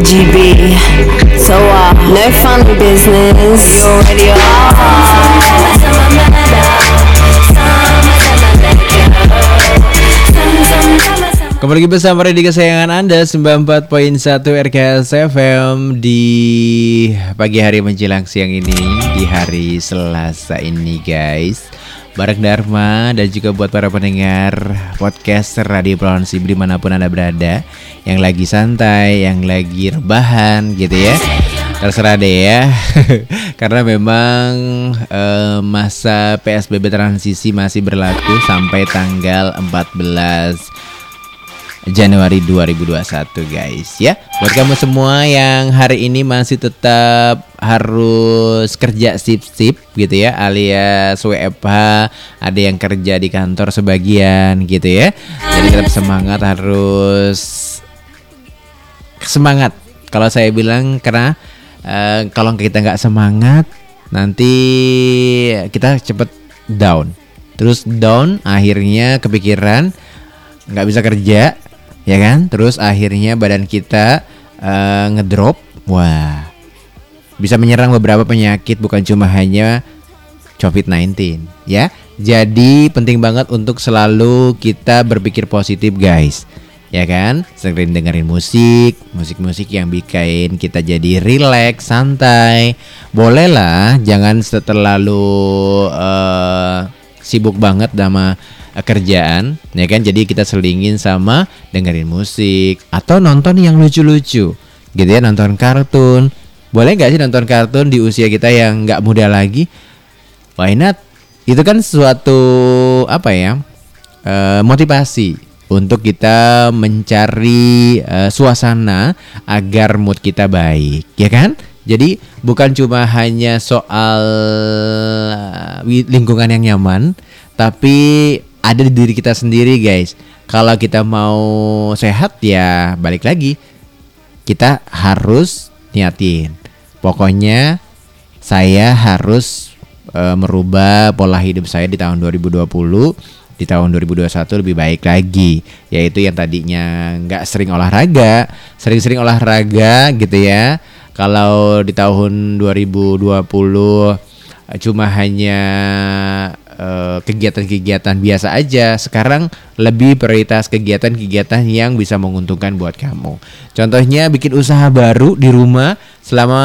KGB. So, uh, no funny business. You already are. Kembali lagi bersama Radio kesayangan Anda 94.1 RKS FM di pagi hari menjelang siang ini di hari Selasa ini guys. Bareng Dharma dan juga buat para pendengar podcast Radio Sibri di mana pun Anda berada. Yang lagi santai, yang lagi rebahan gitu ya. Terserah deh ya. Karena memang eh, masa PSBB transisi masih berlaku sampai tanggal 14 Januari 2021 guys ya. Buat kamu semua yang hari ini masih tetap harus kerja sip-sip gitu ya alias WFH, ada yang kerja di kantor sebagian gitu ya. Jadi tetap semangat harus semangat. Kalau saya bilang karena eh, kalau kita nggak semangat nanti kita cepet down. Terus down akhirnya kepikiran nggak bisa kerja ya kan? Terus akhirnya badan kita eh, ngedrop. Wah. Bisa menyerang beberapa penyakit bukan cuma hanya COVID-19 ya. Jadi penting banget untuk selalu kita berpikir positif guys. Ya kan? Sering dengerin musik musik-musik yang bikin kita jadi relax santai. Bolehlah jangan terlalu eh, sibuk banget sama kerjaan ya kan? Jadi kita selingin sama dengerin musik atau nonton yang lucu-lucu. Gitu ya nonton kartun. Boleh nggak sih nonton kartun di usia kita yang nggak muda lagi? Why not? Itu kan suatu apa ya eh, motivasi untuk kita mencari eh, suasana agar mood kita baik ya kan? Jadi bukan cuma hanya soal eh, lingkungan yang nyaman tapi ada di diri kita sendiri guys. Kalau kita mau sehat ya balik lagi. Kita harus niatin. Pokoknya saya harus eh, merubah pola hidup saya di tahun 2020 di tahun 2021 lebih baik lagi. Yaitu yang tadinya nggak sering olahraga sering-sering olahraga gitu ya. Kalau di tahun 2020 cuma hanya eh, kegiatan-kegiatan biasa aja. Sekarang lebih prioritas kegiatan-kegiatan yang bisa menguntungkan buat kamu. Contohnya bikin usaha baru di rumah selama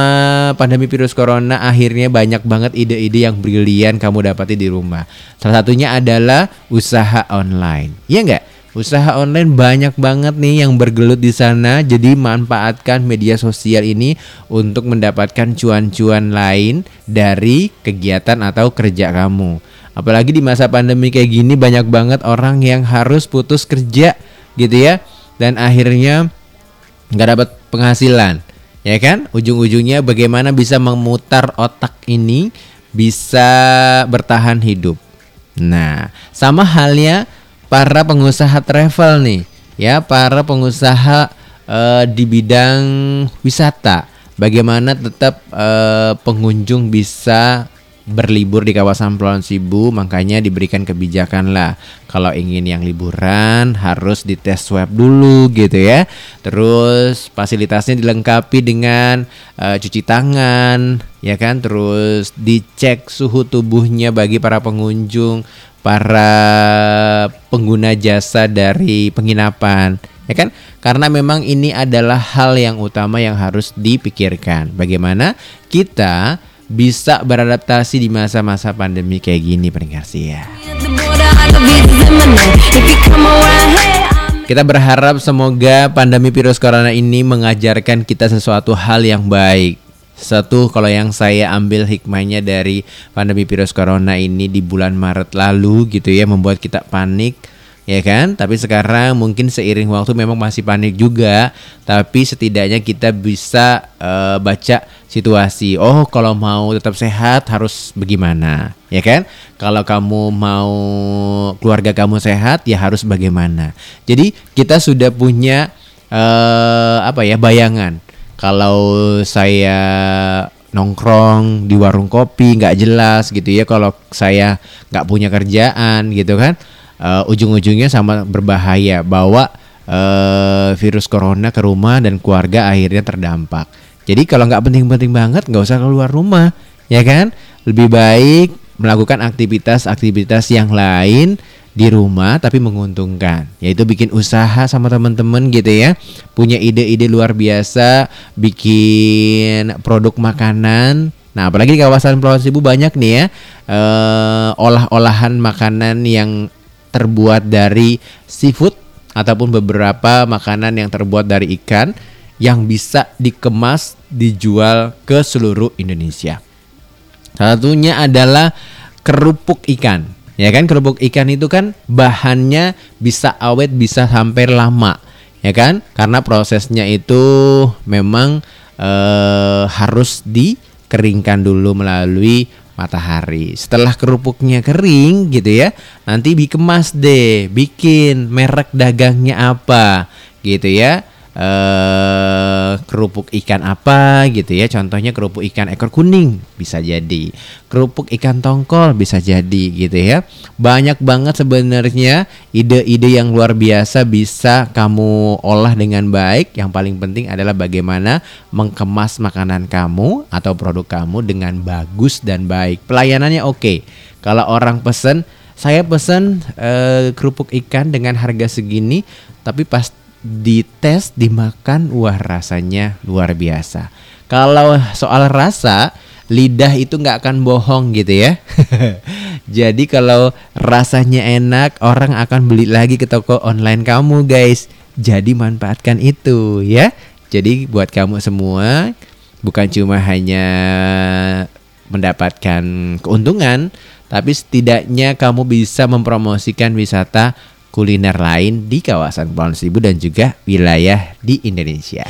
pandemi virus corona akhirnya banyak banget ide-ide yang brilian kamu dapati di rumah. Salah satunya adalah usaha online. Iya nggak? Usaha online banyak banget nih yang bergelut di sana. Jadi manfaatkan media sosial ini untuk mendapatkan cuan-cuan lain dari kegiatan atau kerja kamu. Apalagi di masa pandemi kayak gini banyak banget orang yang harus putus kerja gitu ya. Dan akhirnya nggak dapat penghasilan. Ya kan? Ujung-ujungnya bagaimana bisa memutar otak ini bisa bertahan hidup. Nah, sama halnya para pengusaha travel nih, ya para pengusaha eh, di bidang wisata. Bagaimana tetap eh, pengunjung bisa berlibur di kawasan Pulau Sibu, makanya diberikan kebijakan lah. Kalau ingin yang liburan harus dites swab dulu gitu ya. Terus fasilitasnya dilengkapi dengan eh, cuci tangan, ya kan. Terus dicek suhu tubuhnya bagi para pengunjung para pengguna jasa dari penginapan ya kan karena memang ini adalah hal yang utama yang harus dipikirkan bagaimana kita bisa beradaptasi di masa-masa pandemi kayak gini pendengar sih ya. Kita berharap semoga pandemi virus corona ini mengajarkan kita sesuatu hal yang baik. Satu kalau yang saya ambil hikmahnya dari pandemi virus corona ini di bulan Maret lalu gitu ya membuat kita panik ya kan? Tapi sekarang mungkin seiring waktu memang masih panik juga. Tapi setidaknya kita bisa eh, baca situasi. Oh kalau mau tetap sehat harus bagaimana? Ya kan? Kalau kamu mau keluarga kamu sehat ya harus bagaimana? Jadi kita sudah punya eh, apa ya bayangan. Kalau saya nongkrong di warung kopi nggak jelas gitu ya. Kalau saya nggak punya kerjaan gitu kan eh, ujung-ujungnya sama berbahaya bawa eh, virus corona ke rumah dan keluarga akhirnya terdampak. Jadi kalau nggak penting-penting banget nggak usah keluar rumah ya kan? Lebih baik melakukan aktivitas-aktivitas yang lain di rumah tapi menguntungkan. Yaitu bikin usaha sama teman-teman gitu ya. Punya ide-ide luar biasa bikin produk makanan. Nah apalagi di kawasan Pulau Seribu banyak nih ya eh, olah-olahan makanan yang terbuat dari seafood ataupun beberapa makanan yang terbuat dari ikan yang bisa dikemas dijual ke seluruh Indonesia satunya adalah kerupuk ikan. Ya kan kerupuk ikan itu kan bahannya bisa awet bisa sampai lama. Ya kan? Karena prosesnya itu memang eh, harus dikeringkan dulu melalui matahari. Setelah kerupuknya kering gitu ya, nanti dikemas deh, bikin merek dagangnya apa gitu ya eh kerupuk ikan apa gitu ya. Contohnya kerupuk ikan ekor kuning bisa jadi. Kerupuk ikan tongkol bisa jadi gitu ya. Banyak banget sebenarnya ide-ide yang luar biasa bisa kamu olah dengan baik. Yang paling penting adalah bagaimana mengemas makanan kamu atau produk kamu dengan bagus dan baik. Pelayanannya oke. Kalau orang pesen saya pesen eh, kerupuk ikan dengan harga segini tapi pas dites dimakan wah rasanya luar biasa. Kalau soal rasa lidah itu nggak akan bohong gitu ya. Jadi kalau rasanya enak orang akan beli lagi ke toko online kamu guys. Jadi manfaatkan itu ya. Jadi buat kamu semua bukan cuma hanya mendapatkan keuntungan tapi setidaknya kamu bisa mempromosikan wisata kuliner lain di kawasan Kepulauan Seribu dan juga wilayah di Indonesia.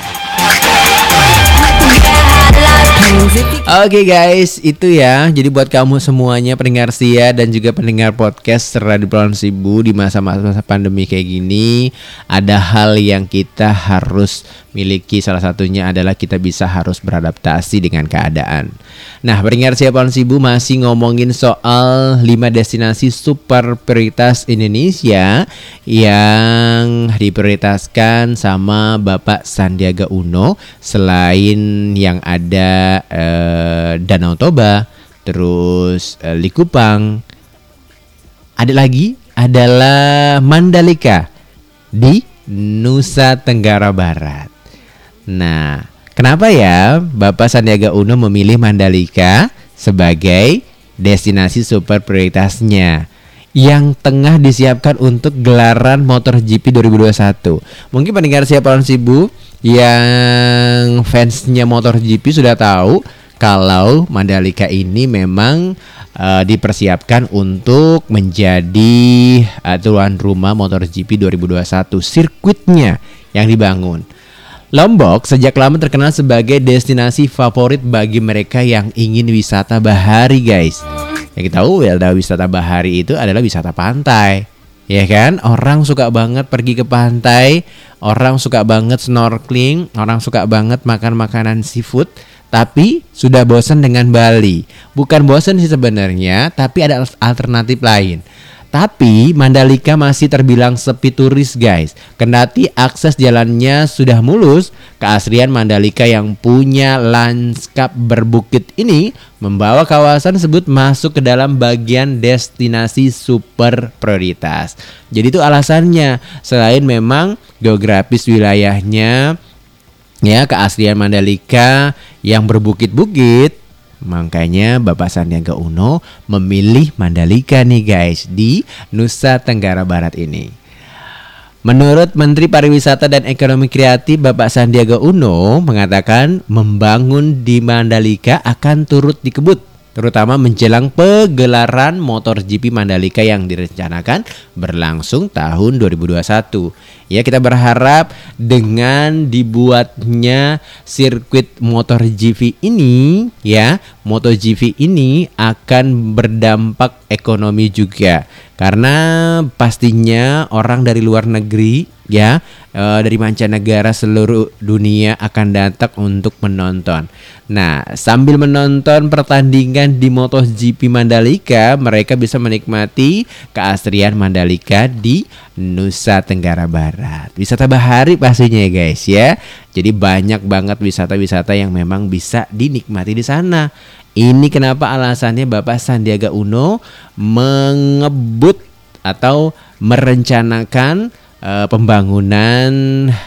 Oke guys, itu ya. Jadi buat kamu semuanya pendengar setia dan juga pendengar podcast Radio Pulau Sibu di masa-masa pandemi kayak gini, ada hal yang kita harus miliki. Salah satunya adalah kita bisa harus beradaptasi dengan keadaan. Nah, pendengar setia Pulau Sibu masih ngomongin soal 5 destinasi super prioritas Indonesia yang diprioritaskan sama Bapak Sandiaga Uno selain yang ada eh, Danau Toba, terus eh, Likupang. Ada lagi adalah Mandalika di Nusa Tenggara Barat. Nah, kenapa ya Bapak Sandiaga Uno memilih Mandalika sebagai destinasi super prioritasnya? yang tengah disiapkan untuk gelaran MotoGP 2021. Mungkin pendengar siapa Sibu yang fansnya MotoGP sudah tahu kalau Mandalika ini memang eh, dipersiapkan untuk menjadi eh, tuan rumah MotoGP 2021 sirkuitnya yang dibangun. Lombok sejak lama terkenal sebagai destinasi favorit bagi mereka yang ingin wisata bahari, guys. Yang kita tahu wisata bahari itu adalah wisata pantai. Ya kan? Orang suka banget pergi ke pantai, orang suka banget snorkeling, orang suka banget makan makanan seafood, tapi sudah bosan dengan Bali. Bukan bosan sih sebenarnya, tapi ada alternatif lain. Tapi Mandalika masih terbilang sepi turis guys. Kendati akses jalannya sudah mulus Keasrian Mandalika yang punya lanskap berbukit ini Membawa kawasan tersebut masuk ke dalam bagian destinasi super prioritas. Jadi itu alasannya. Selain memang geografis wilayahnya Ya keasrian Mandalika yang berbukit-bukit Makanya Bapak Sandiaga Uno memilih Mandalika nih guys di Nusa Tenggara Barat ini. Menurut Menteri Pariwisata dan Ekonomi Kreatif Bapak Sandiaga Uno mengatakan membangun di Mandalika akan turut dikebut terutama menjelang pegelaran MotoGP Mandalika yang direncanakan berlangsung tahun 2021. Ya, kita berharap dengan dibuatnya sirkuit MotoGP ini ya, MotoGP ini akan berdampak ekonomi juga. Karena pastinya orang dari luar negeri ya eh, dari mancanegara seluruh dunia akan datang untuk menonton. Nah, sambil menonton pertandingan di MotoGP Mandalika, mereka bisa menikmati keasrian Mandalika di Nusa Tenggara Barat. Wisata bahari pastinya ya guys ya. Jadi banyak banget wisata-wisata yang memang bisa dinikmati di sana. Ini kenapa alasannya Bapak Sandiaga Uno mengebut atau merencanakan eh, pembangunan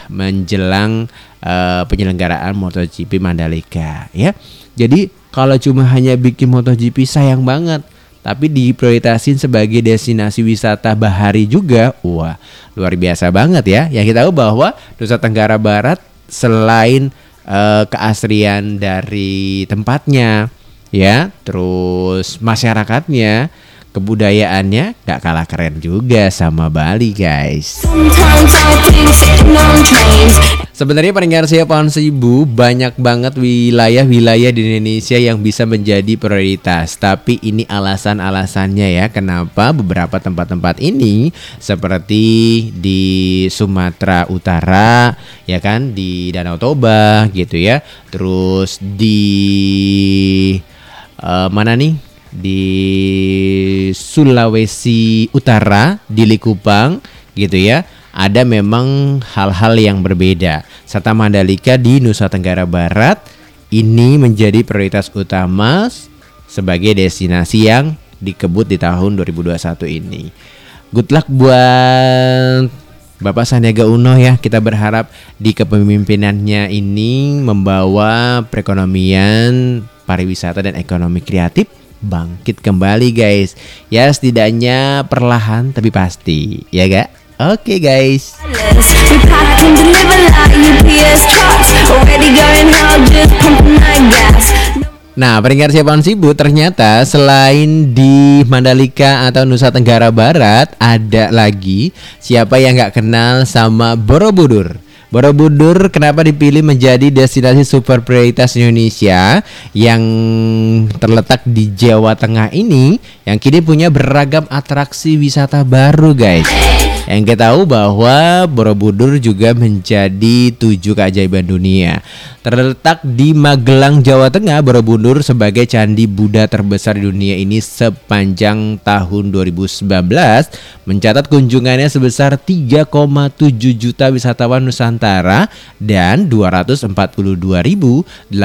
menjelang eh, penyelenggaraan MotoGP Mandalika ya. Jadi kalau cuma hanya bikin MotoGP sayang banget. Tapi diprioritasin sebagai destinasi wisata bahari juga. Wah, luar biasa banget ya. Yang kita tahu bahwa Nusa Tenggara Barat selain eh, keasrian dari tempatnya ya, terus masyarakatnya, kebudayaannya gak kalah keren juga sama Bali, guys. Sebenarnya pendengar saya pohon seribu banyak banget wilayah-wilayah di Indonesia yang bisa menjadi prioritas. Tapi ini alasan-alasannya ya kenapa beberapa tempat-tempat ini seperti di Sumatera Utara ya kan di Danau Toba gitu ya. Terus di eh, mana nih? Di Sulawesi Utara di Likupang gitu ya ada memang hal-hal yang berbeda. Serta Mandalika di Nusa Tenggara Barat ini menjadi prioritas utama sebagai destinasi yang dikebut di tahun 2021 ini. Good luck buat Bapak Sandiaga Uno ya. Kita berharap di kepemimpinannya ini membawa perekonomian, pariwisata dan ekonomi kreatif bangkit kembali guys. Ya setidaknya perlahan tapi pasti, ya gak? Oke guys. That gas Nah, peringkat siapaan sibuk ternyata selain di Mandalika atau Nusa Tenggara Barat ada lagi siapa yang nggak kenal sama Borobudur. Borobudur kenapa dipilih menjadi destinasi super prioritas Indonesia yang terletak di Jawa Tengah ini yang kini punya beragam atraksi wisata baru guys. Yang kita tahu bahwa Borobudur juga menjadi tujuh keajaiban dunia. Terletak di Magelang, Jawa Tengah, Borobudur sebagai candi Buddha terbesar di dunia ini sepanjang tahun 2019 mencatat kunjungannya sebesar 3,7 juta wisatawan Nusantara dan 242.082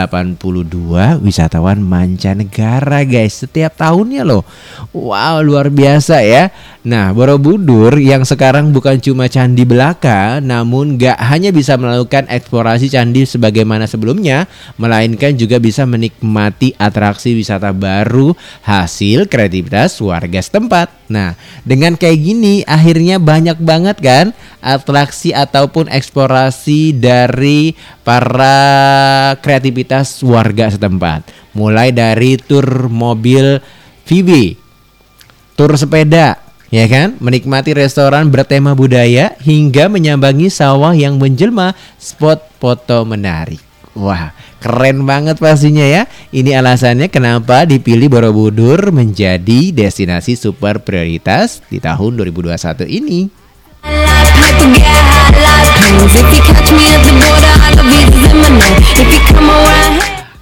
wisatawan mancanegara guys setiap tahunnya loh. Wow, luar biasa ya. Nah, Borobudur yang sekarang bukan cuma candi belaka, namun gak hanya bisa melakukan eksplorasi candi sebagaimana sebelumnya, melainkan juga bisa menikmati atraksi wisata baru hasil kreativitas warga setempat. Nah, dengan kayak gini akhirnya banyak banget kan atraksi ataupun eksplorasi dari para kreativitas warga setempat. Mulai dari tur mobil VW, tur sepeda, ya kan? Menikmati restoran bertema budaya hingga menyambangi sawah yang menjelma spot foto menarik. Wah, keren banget pastinya ya. Ini alasannya kenapa dipilih Borobudur menjadi destinasi super prioritas di tahun 2021 ini.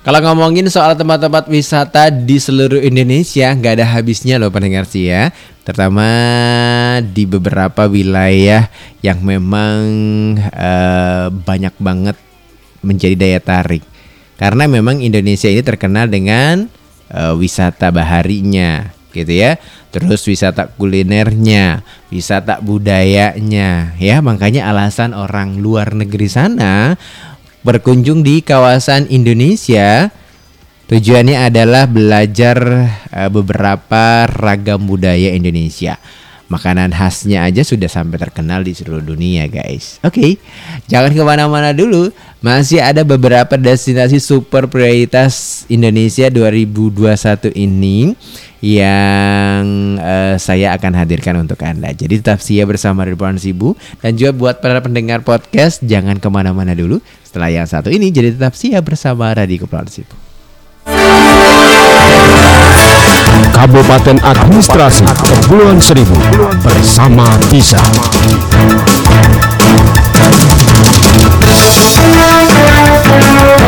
Kalau ngomongin soal tempat-tempat wisata di seluruh Indonesia nggak ada habisnya loh pendengar sih ya. Terutama di beberapa wilayah yang memang eh, banyak banget menjadi daya tarik. Karena memang Indonesia ini terkenal dengan eh, wisata baharinya, gitu ya. Terus wisata kulinernya, wisata budayanya, ya. Makanya alasan orang luar negeri sana berkunjung di kawasan Indonesia. Tujuannya adalah belajar eh, beberapa ragam budaya Indonesia. Makanan khasnya aja sudah sampai terkenal di seluruh dunia guys. Oke, jangan ke mana-mana dulu. Masih ada beberapa destinasi super prioritas Indonesia 2021 ini Yang eh, saya akan hadirkan untuk Anda. Jadi tetap siap bersama Ridwan Sibu. Dan juga buat para pendengar podcast Jangan ke mana-mana dulu Setelah yang satu ini Jadi tetap siap bersama Radio Kepulauan Sibu Kabupaten Administrasi Kepulauan Seribu bersama bisa. You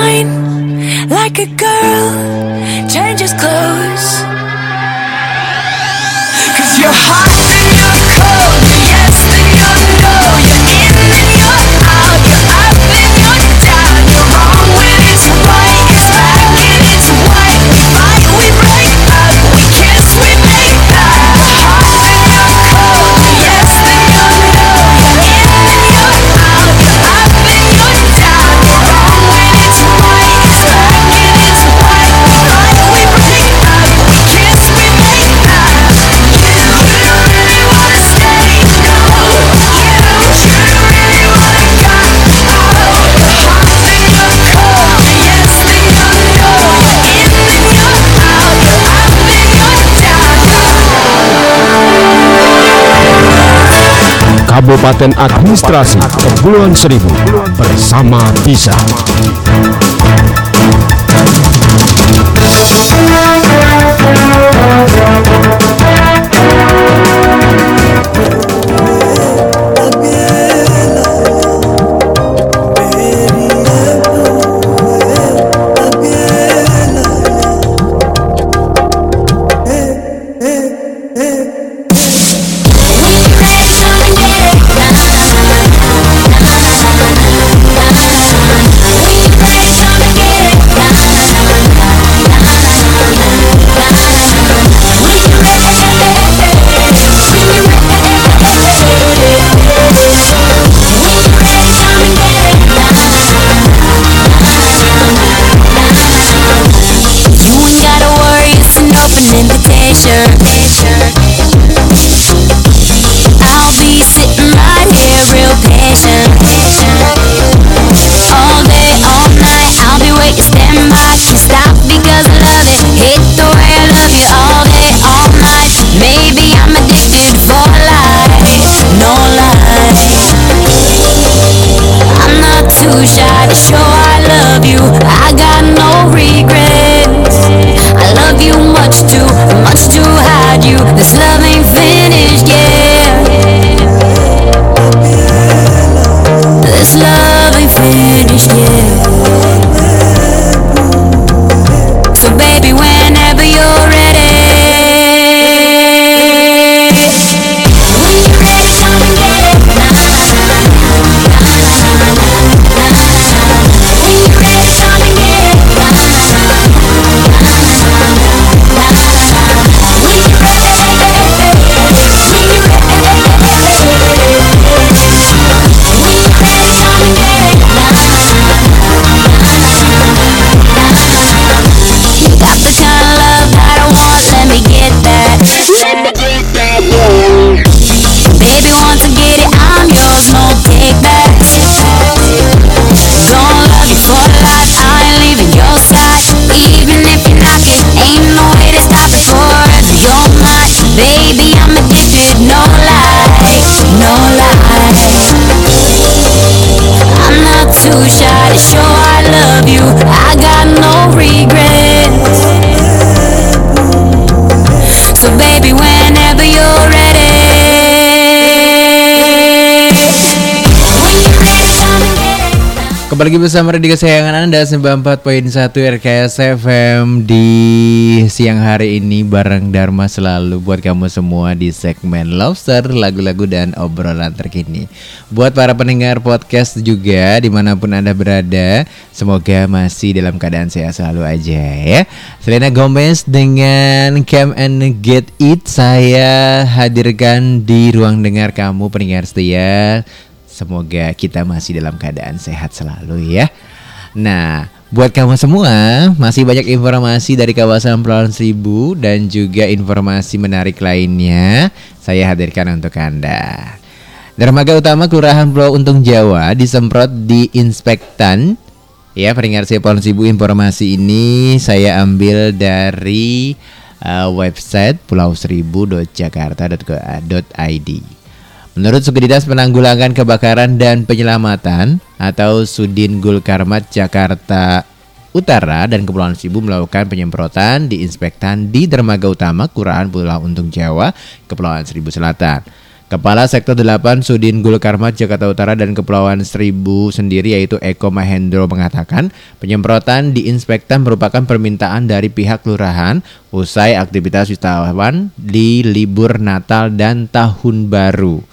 mine like a girl changes clothes. Cause you're hot. Kabupaten Administrasi Kepulauan Seribu bersama bisa. You Kembali bersama radio kesayangan Anda 94.1 RKS FM di siang hari ini bareng Dharma selalu buat kamu semua di segmen Lobster, lagu-lagu dan obrolan terkini. Buat para pendengar podcast juga di mana pun Anda berada, semoga masih dalam keadaan sehat selalu aja ya. Selena Gomez dengan Come and Get It saya hadirkan di ruang dengar kamu pendengar setia Semoga kita masih dalam keadaan sehat selalu ya. Nah, buat kamu semua, masih banyak informasi dari kawasan Pulau Seribu dan juga informasi menarik lainnya saya hadirkan untuk Anda. Dermaga utama Kelurahan Pulau Untung Jawa disemprot di inspektan. Ya, pendengar saya Pulau Seribu informasi ini saya ambil dari uh, website pulauseribu.jakarta.go.id. Menurut Dinas Penanggulangan Kebakaran dan Penyelamatan atau Sudin Gul Karmat Jakarta Utara dan Kepulauan Seribu melakukan penyemprotan di inspektan di dermaga utama Kelurahan Pulau Untung Jawa, Kepulauan Seribu Selatan. Kepala Sektor 8 Sudin Gul Karmat Jakarta Utara dan Kepulauan Seribu sendiri yaitu Eko Mahendro mengatakan penyemprotan di inspektan merupakan permintaan dari pihak kelurahan usai aktivitas wisatawan di libur Natal dan Tahun Baru.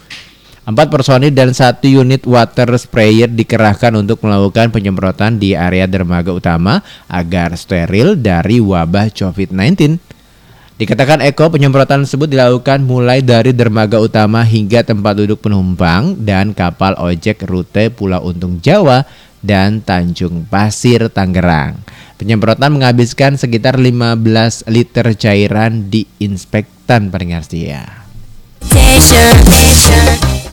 Empat personil dan satu unit water sprayer dikerahkan untuk melakukan penyemprotan di area dermaga utama agar steril dari wabah COVID-19. Dikatakan Eko, penyemprotan tersebut dilakukan mulai dari dermaga utama hingga tempat duduk penumpang dan kapal ojek rute Pulau Untung Jawa dan Tanjung Pasir Tangerang. Penyemprotan menghabiskan sekitar 15 liter cairan di inspektan pendengar setia.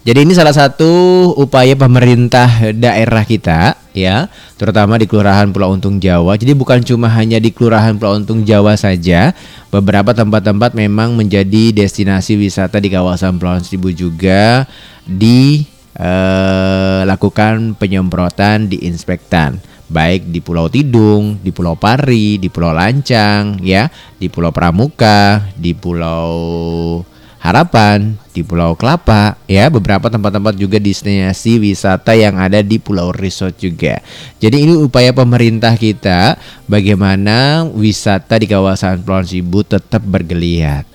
Jadi ini salah satu upaya pemerintah daerah kita ya, terutama di Kelurahan Pulau Untung Jawa. Jadi bukan cuma hanya di Kelurahan Pulau Untung Jawa saja, beberapa tempat-tempat memang menjadi destinasi wisata di kawasan Pulau Seribu juga dilakukan penyemprotan di inspektan baik di Pulau Tidung, di Pulau Pari, di Pulau Lancang, ya, di Pulau Pramuka, di Pulau Harapan, di Pulau Kelapa, ya beberapa tempat-tempat juga destinasi wisata yang ada di Pulau Resort juga. Jadi ini upaya pemerintah kita bagaimana wisata di kawasan Pulau Seribu tetap bergeliat.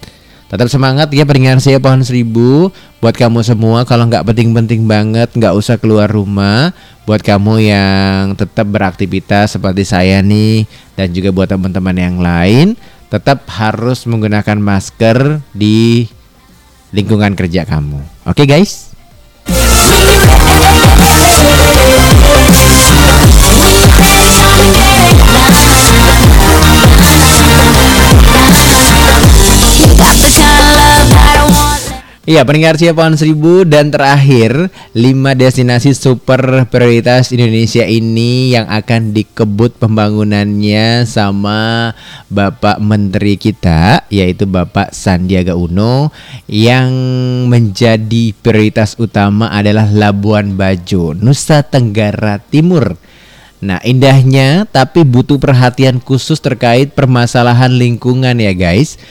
Tetap semangat ya peringatan saya pohon seribu Buat kamu semua kalau nggak penting-penting banget nggak usah keluar rumah Buat kamu yang tetap beraktivitas seperti saya nih Dan juga buat teman-teman yang lain Tetap harus menggunakan masker di lingkungan kerja kamu. Oke guys? Iya, pendengar Pohon Seribu dan terakhir 5 destinasi super prioritas Indonesia ini yang akan dikebut pembangunannya sama Bapak Menteri kita yaitu Bapak Sandiaga Uno yang menjadi prioritas utama adalah Labuan Bajo, Nusa Tenggara Timur. Nah, indahnya tapi butuh perhatian khusus terkait permasalahan lingkungan ya guys.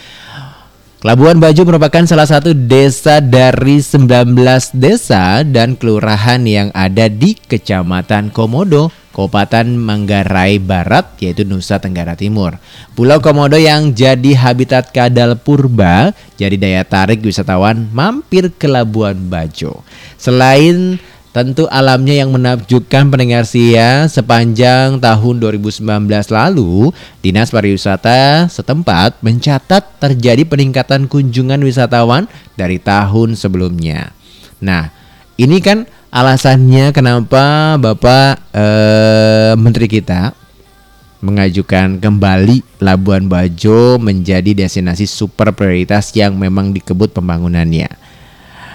Labuan Bajo merupakan salah satu desa dari 19 desa dan kelurahan yang ada di Kecamatan Komodo, Kabupaten Manggarai Barat, yaitu Nusa Tenggara Timur. Pulau Komodo yang jadi habitat kadal purba, jadi daya tarik wisatawan mampir ke Labuan Bajo. Selain Tentu alamnya yang menakjubkan pendengar sia sepanjang tahun 2019 lalu, Dinas Pariwisata setempat mencatat terjadi peningkatan kunjungan wisatawan dari tahun sebelumnya. Nah, ini kan alasannya kenapa Bapak eh, Menteri kita mengajukan kembali Labuan Bajo menjadi destinasi super prioritas yang memang dikebut pembangunannya.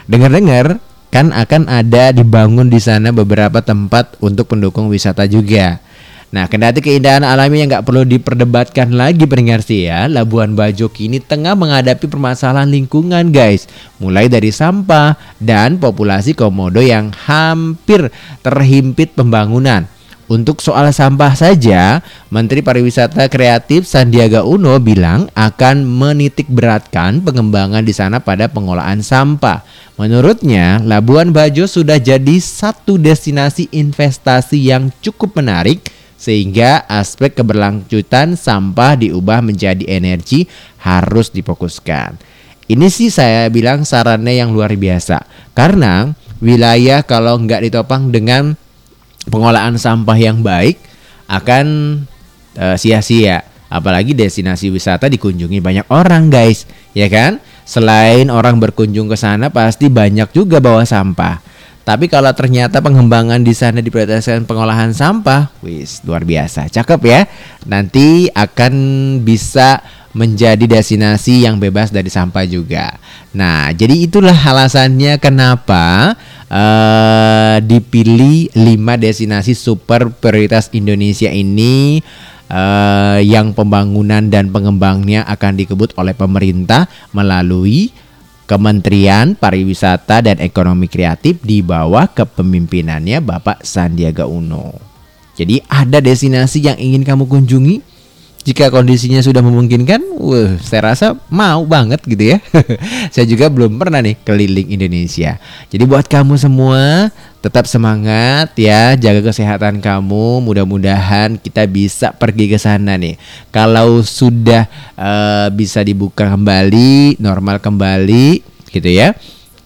Dengar-dengar kan akan ada dibangun di sana beberapa tempat untuk pendukung wisata juga. Nah, kendati keindahan alami yang nggak perlu diperdebatkan lagi pendengar ya, Labuan Bajo kini tengah menghadapi permasalahan lingkungan guys. Mulai dari sampah dan populasi komodo yang hampir terhimpit pembangunan. Untuk soal sampah saja, Menteri Pariwisata Kreatif Sandiaga Uno bilang akan menitik beratkan pengembangan di sana pada pengolahan sampah. Menurutnya, Labuan Bajo sudah jadi satu destinasi investasi yang cukup menarik sehingga aspek keberlanjutan sampah diubah menjadi energi harus difokuskan. Ini sih saya bilang sarannya yang luar biasa karena wilayah kalau nggak ditopang dengan pengolahan sampah yang baik akan uh, sia-sia. Apalagi destinasi wisata dikunjungi banyak orang, guys, ya kan? Selain orang berkunjung ke sana pasti banyak juga bawa sampah. Tapi kalau ternyata pengembangan di sana diprioritaskan pengolahan sampah, wis luar biasa, cakep ya. Nanti akan bisa menjadi destinasi yang bebas dari sampah juga. Nah, jadi itulah alasannya kenapa uh, dipilih 5 destinasi super prioritas Indonesia ini uh, yang pembangunan dan pengembangnya akan dikebut oleh pemerintah melalui Kementerian Pariwisata dan Ekonomi Kreatif di bawah kepemimpinannya Bapak Sandiaga Uno. Jadi ada destinasi yang ingin kamu kunjungi? Jika kondisinya sudah memungkinkan, wah, saya rasa mau banget gitu ya. saya juga belum pernah nih keliling Indonesia. Jadi buat kamu semua tetap semangat ya, jaga kesehatan kamu. Mudah-mudahan kita bisa pergi ke sana nih. Kalau sudah eh, bisa dibuka kembali, normal kembali gitu ya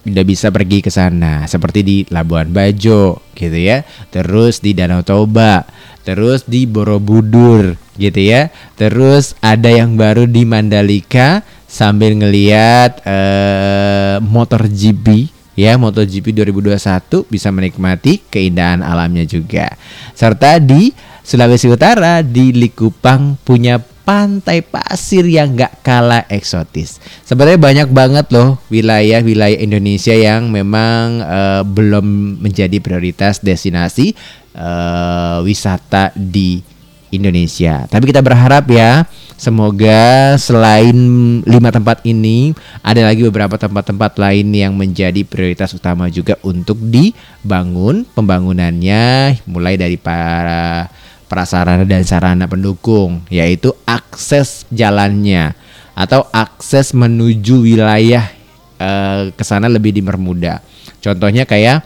udah bisa pergi ke sana seperti di Labuan Bajo gitu ya terus di Danau Toba terus di Borobudur gitu ya. Terus ada yang baru di Mandalika sambil ngeliat eh, motor GP ya MotoGP 2021 bisa menikmati keindahan alamnya juga. Serta di Sulawesi Utara di Likupang punya pantai pasir yang gak kalah eksotis. Sebenarnya banyak banget loh wilayah-wilayah Indonesia yang memang eh, belum menjadi prioritas destinasi eh, wisata di Indonesia. Tapi kita berharap ya, semoga selain lima tempat ini ada lagi beberapa tempat-tempat lain yang menjadi prioritas utama juga untuk dibangun pembangunannya mulai dari para prasarana dan sarana pendukung yaitu akses jalannya atau akses menuju wilayah eh, ke sana lebih dipermudah. Contohnya kayak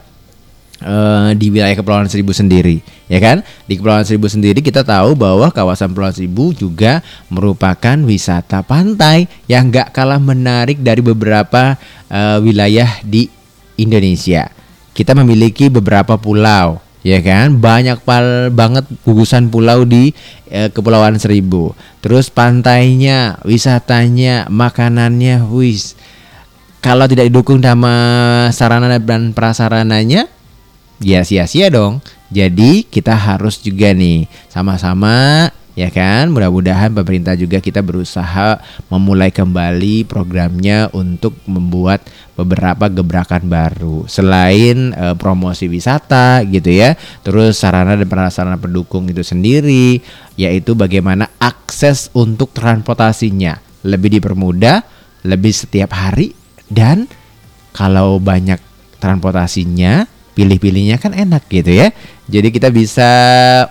eh, di wilayah Kepulauan Seribu sendiri, ya kan? Di Kepulauan Seribu sendiri kita tahu bahwa kawasan Kepulauan Seribu juga merupakan wisata pantai yang gak kalah menarik dari beberapa eh, wilayah di Indonesia. Kita memiliki beberapa pulau, ya kan? Banyak pal banget gugusan pulau di eh, Kepulauan Seribu. Terus pantainya, wisatanya, makanannya, wis. Kalau tidak didukung sama sarana dan prasarananya, ya sia-sia dong. Jadi kita harus juga nih sama-sama ya kan? Mudah-mudahan pemerintah juga kita berusaha memulai kembali programnya untuk membuat beberapa gebrakan baru. Selain eh, promosi wisata gitu ya terus sarana dan prasarana pendukung itu sendiri yaitu bagaimana akses untuk transportasinya. Lebih dipermudah lebih setiap hari dan kalau banyak transportasinya pilih-pilihnya kan enak gitu ya. Jadi kita bisa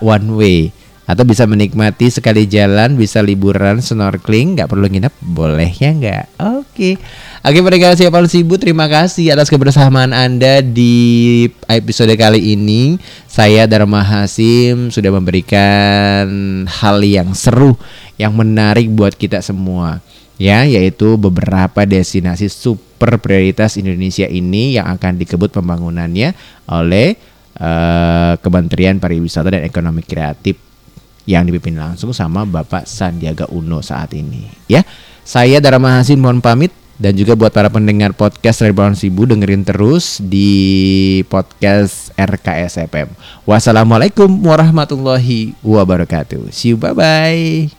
one way atau bisa menikmati sekali jalan bisa liburan snorkeling nggak perlu nginep boleh ya nggak? Oke. Oke pendengar siapa sibuk terima kasih atas kebersamaan anda di episode kali ini. Saya Dharma Hasim sudah memberikan hal yang seru yang menarik buat kita semua ya yaitu beberapa destinasi super prioritas Indonesia ini yang akan dikebut pembangunannya oleh eh, Kementerian Pariwisata dan Ekonomi Kreatif yang dipimpin langsung sama Bapak Sandiaga Uno saat ini ya. Saya Dharma Hasin mohon pamit dan juga buat para pendengar podcast Reborn Sibu dengerin terus di podcast RKS FM. Wassalamualaikum warahmatullahi wabarakatuh. See you bye bye.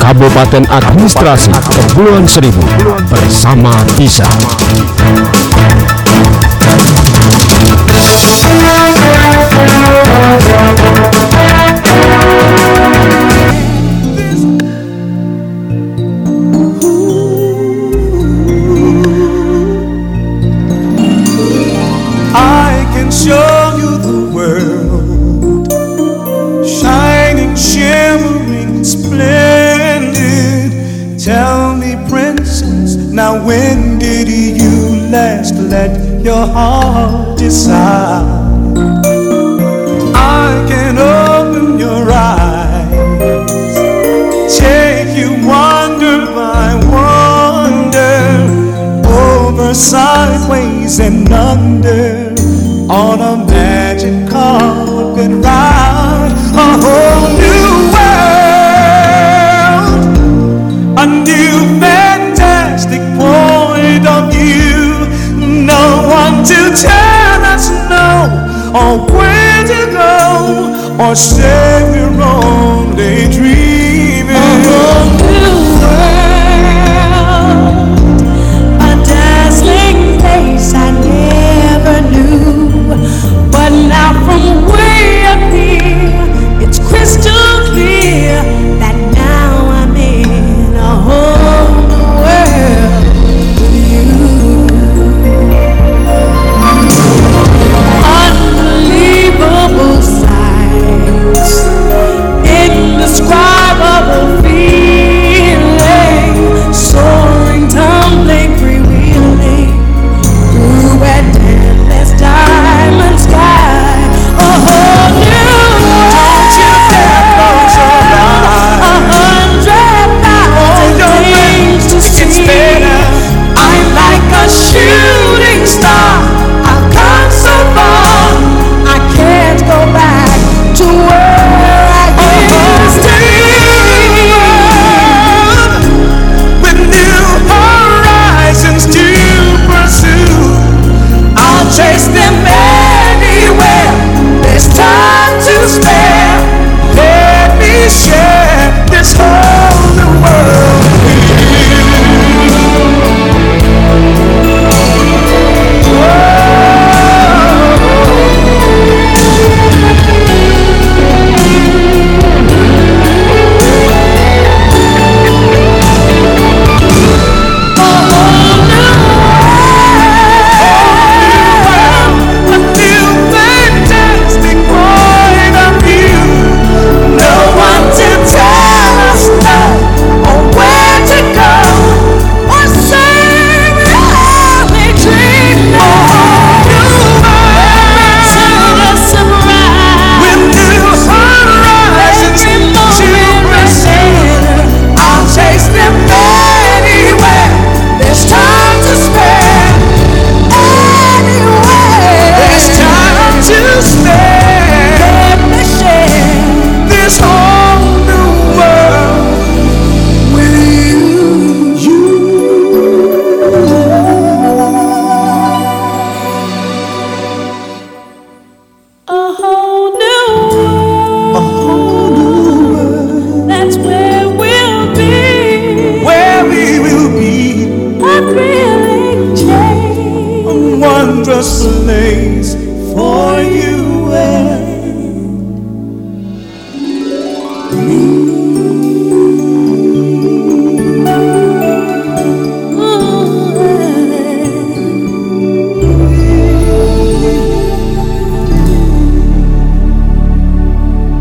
Kabupaten Administrasi Kepulauan Seribu bersama bisa. Now when did you last let your heart decide? Or where to go or say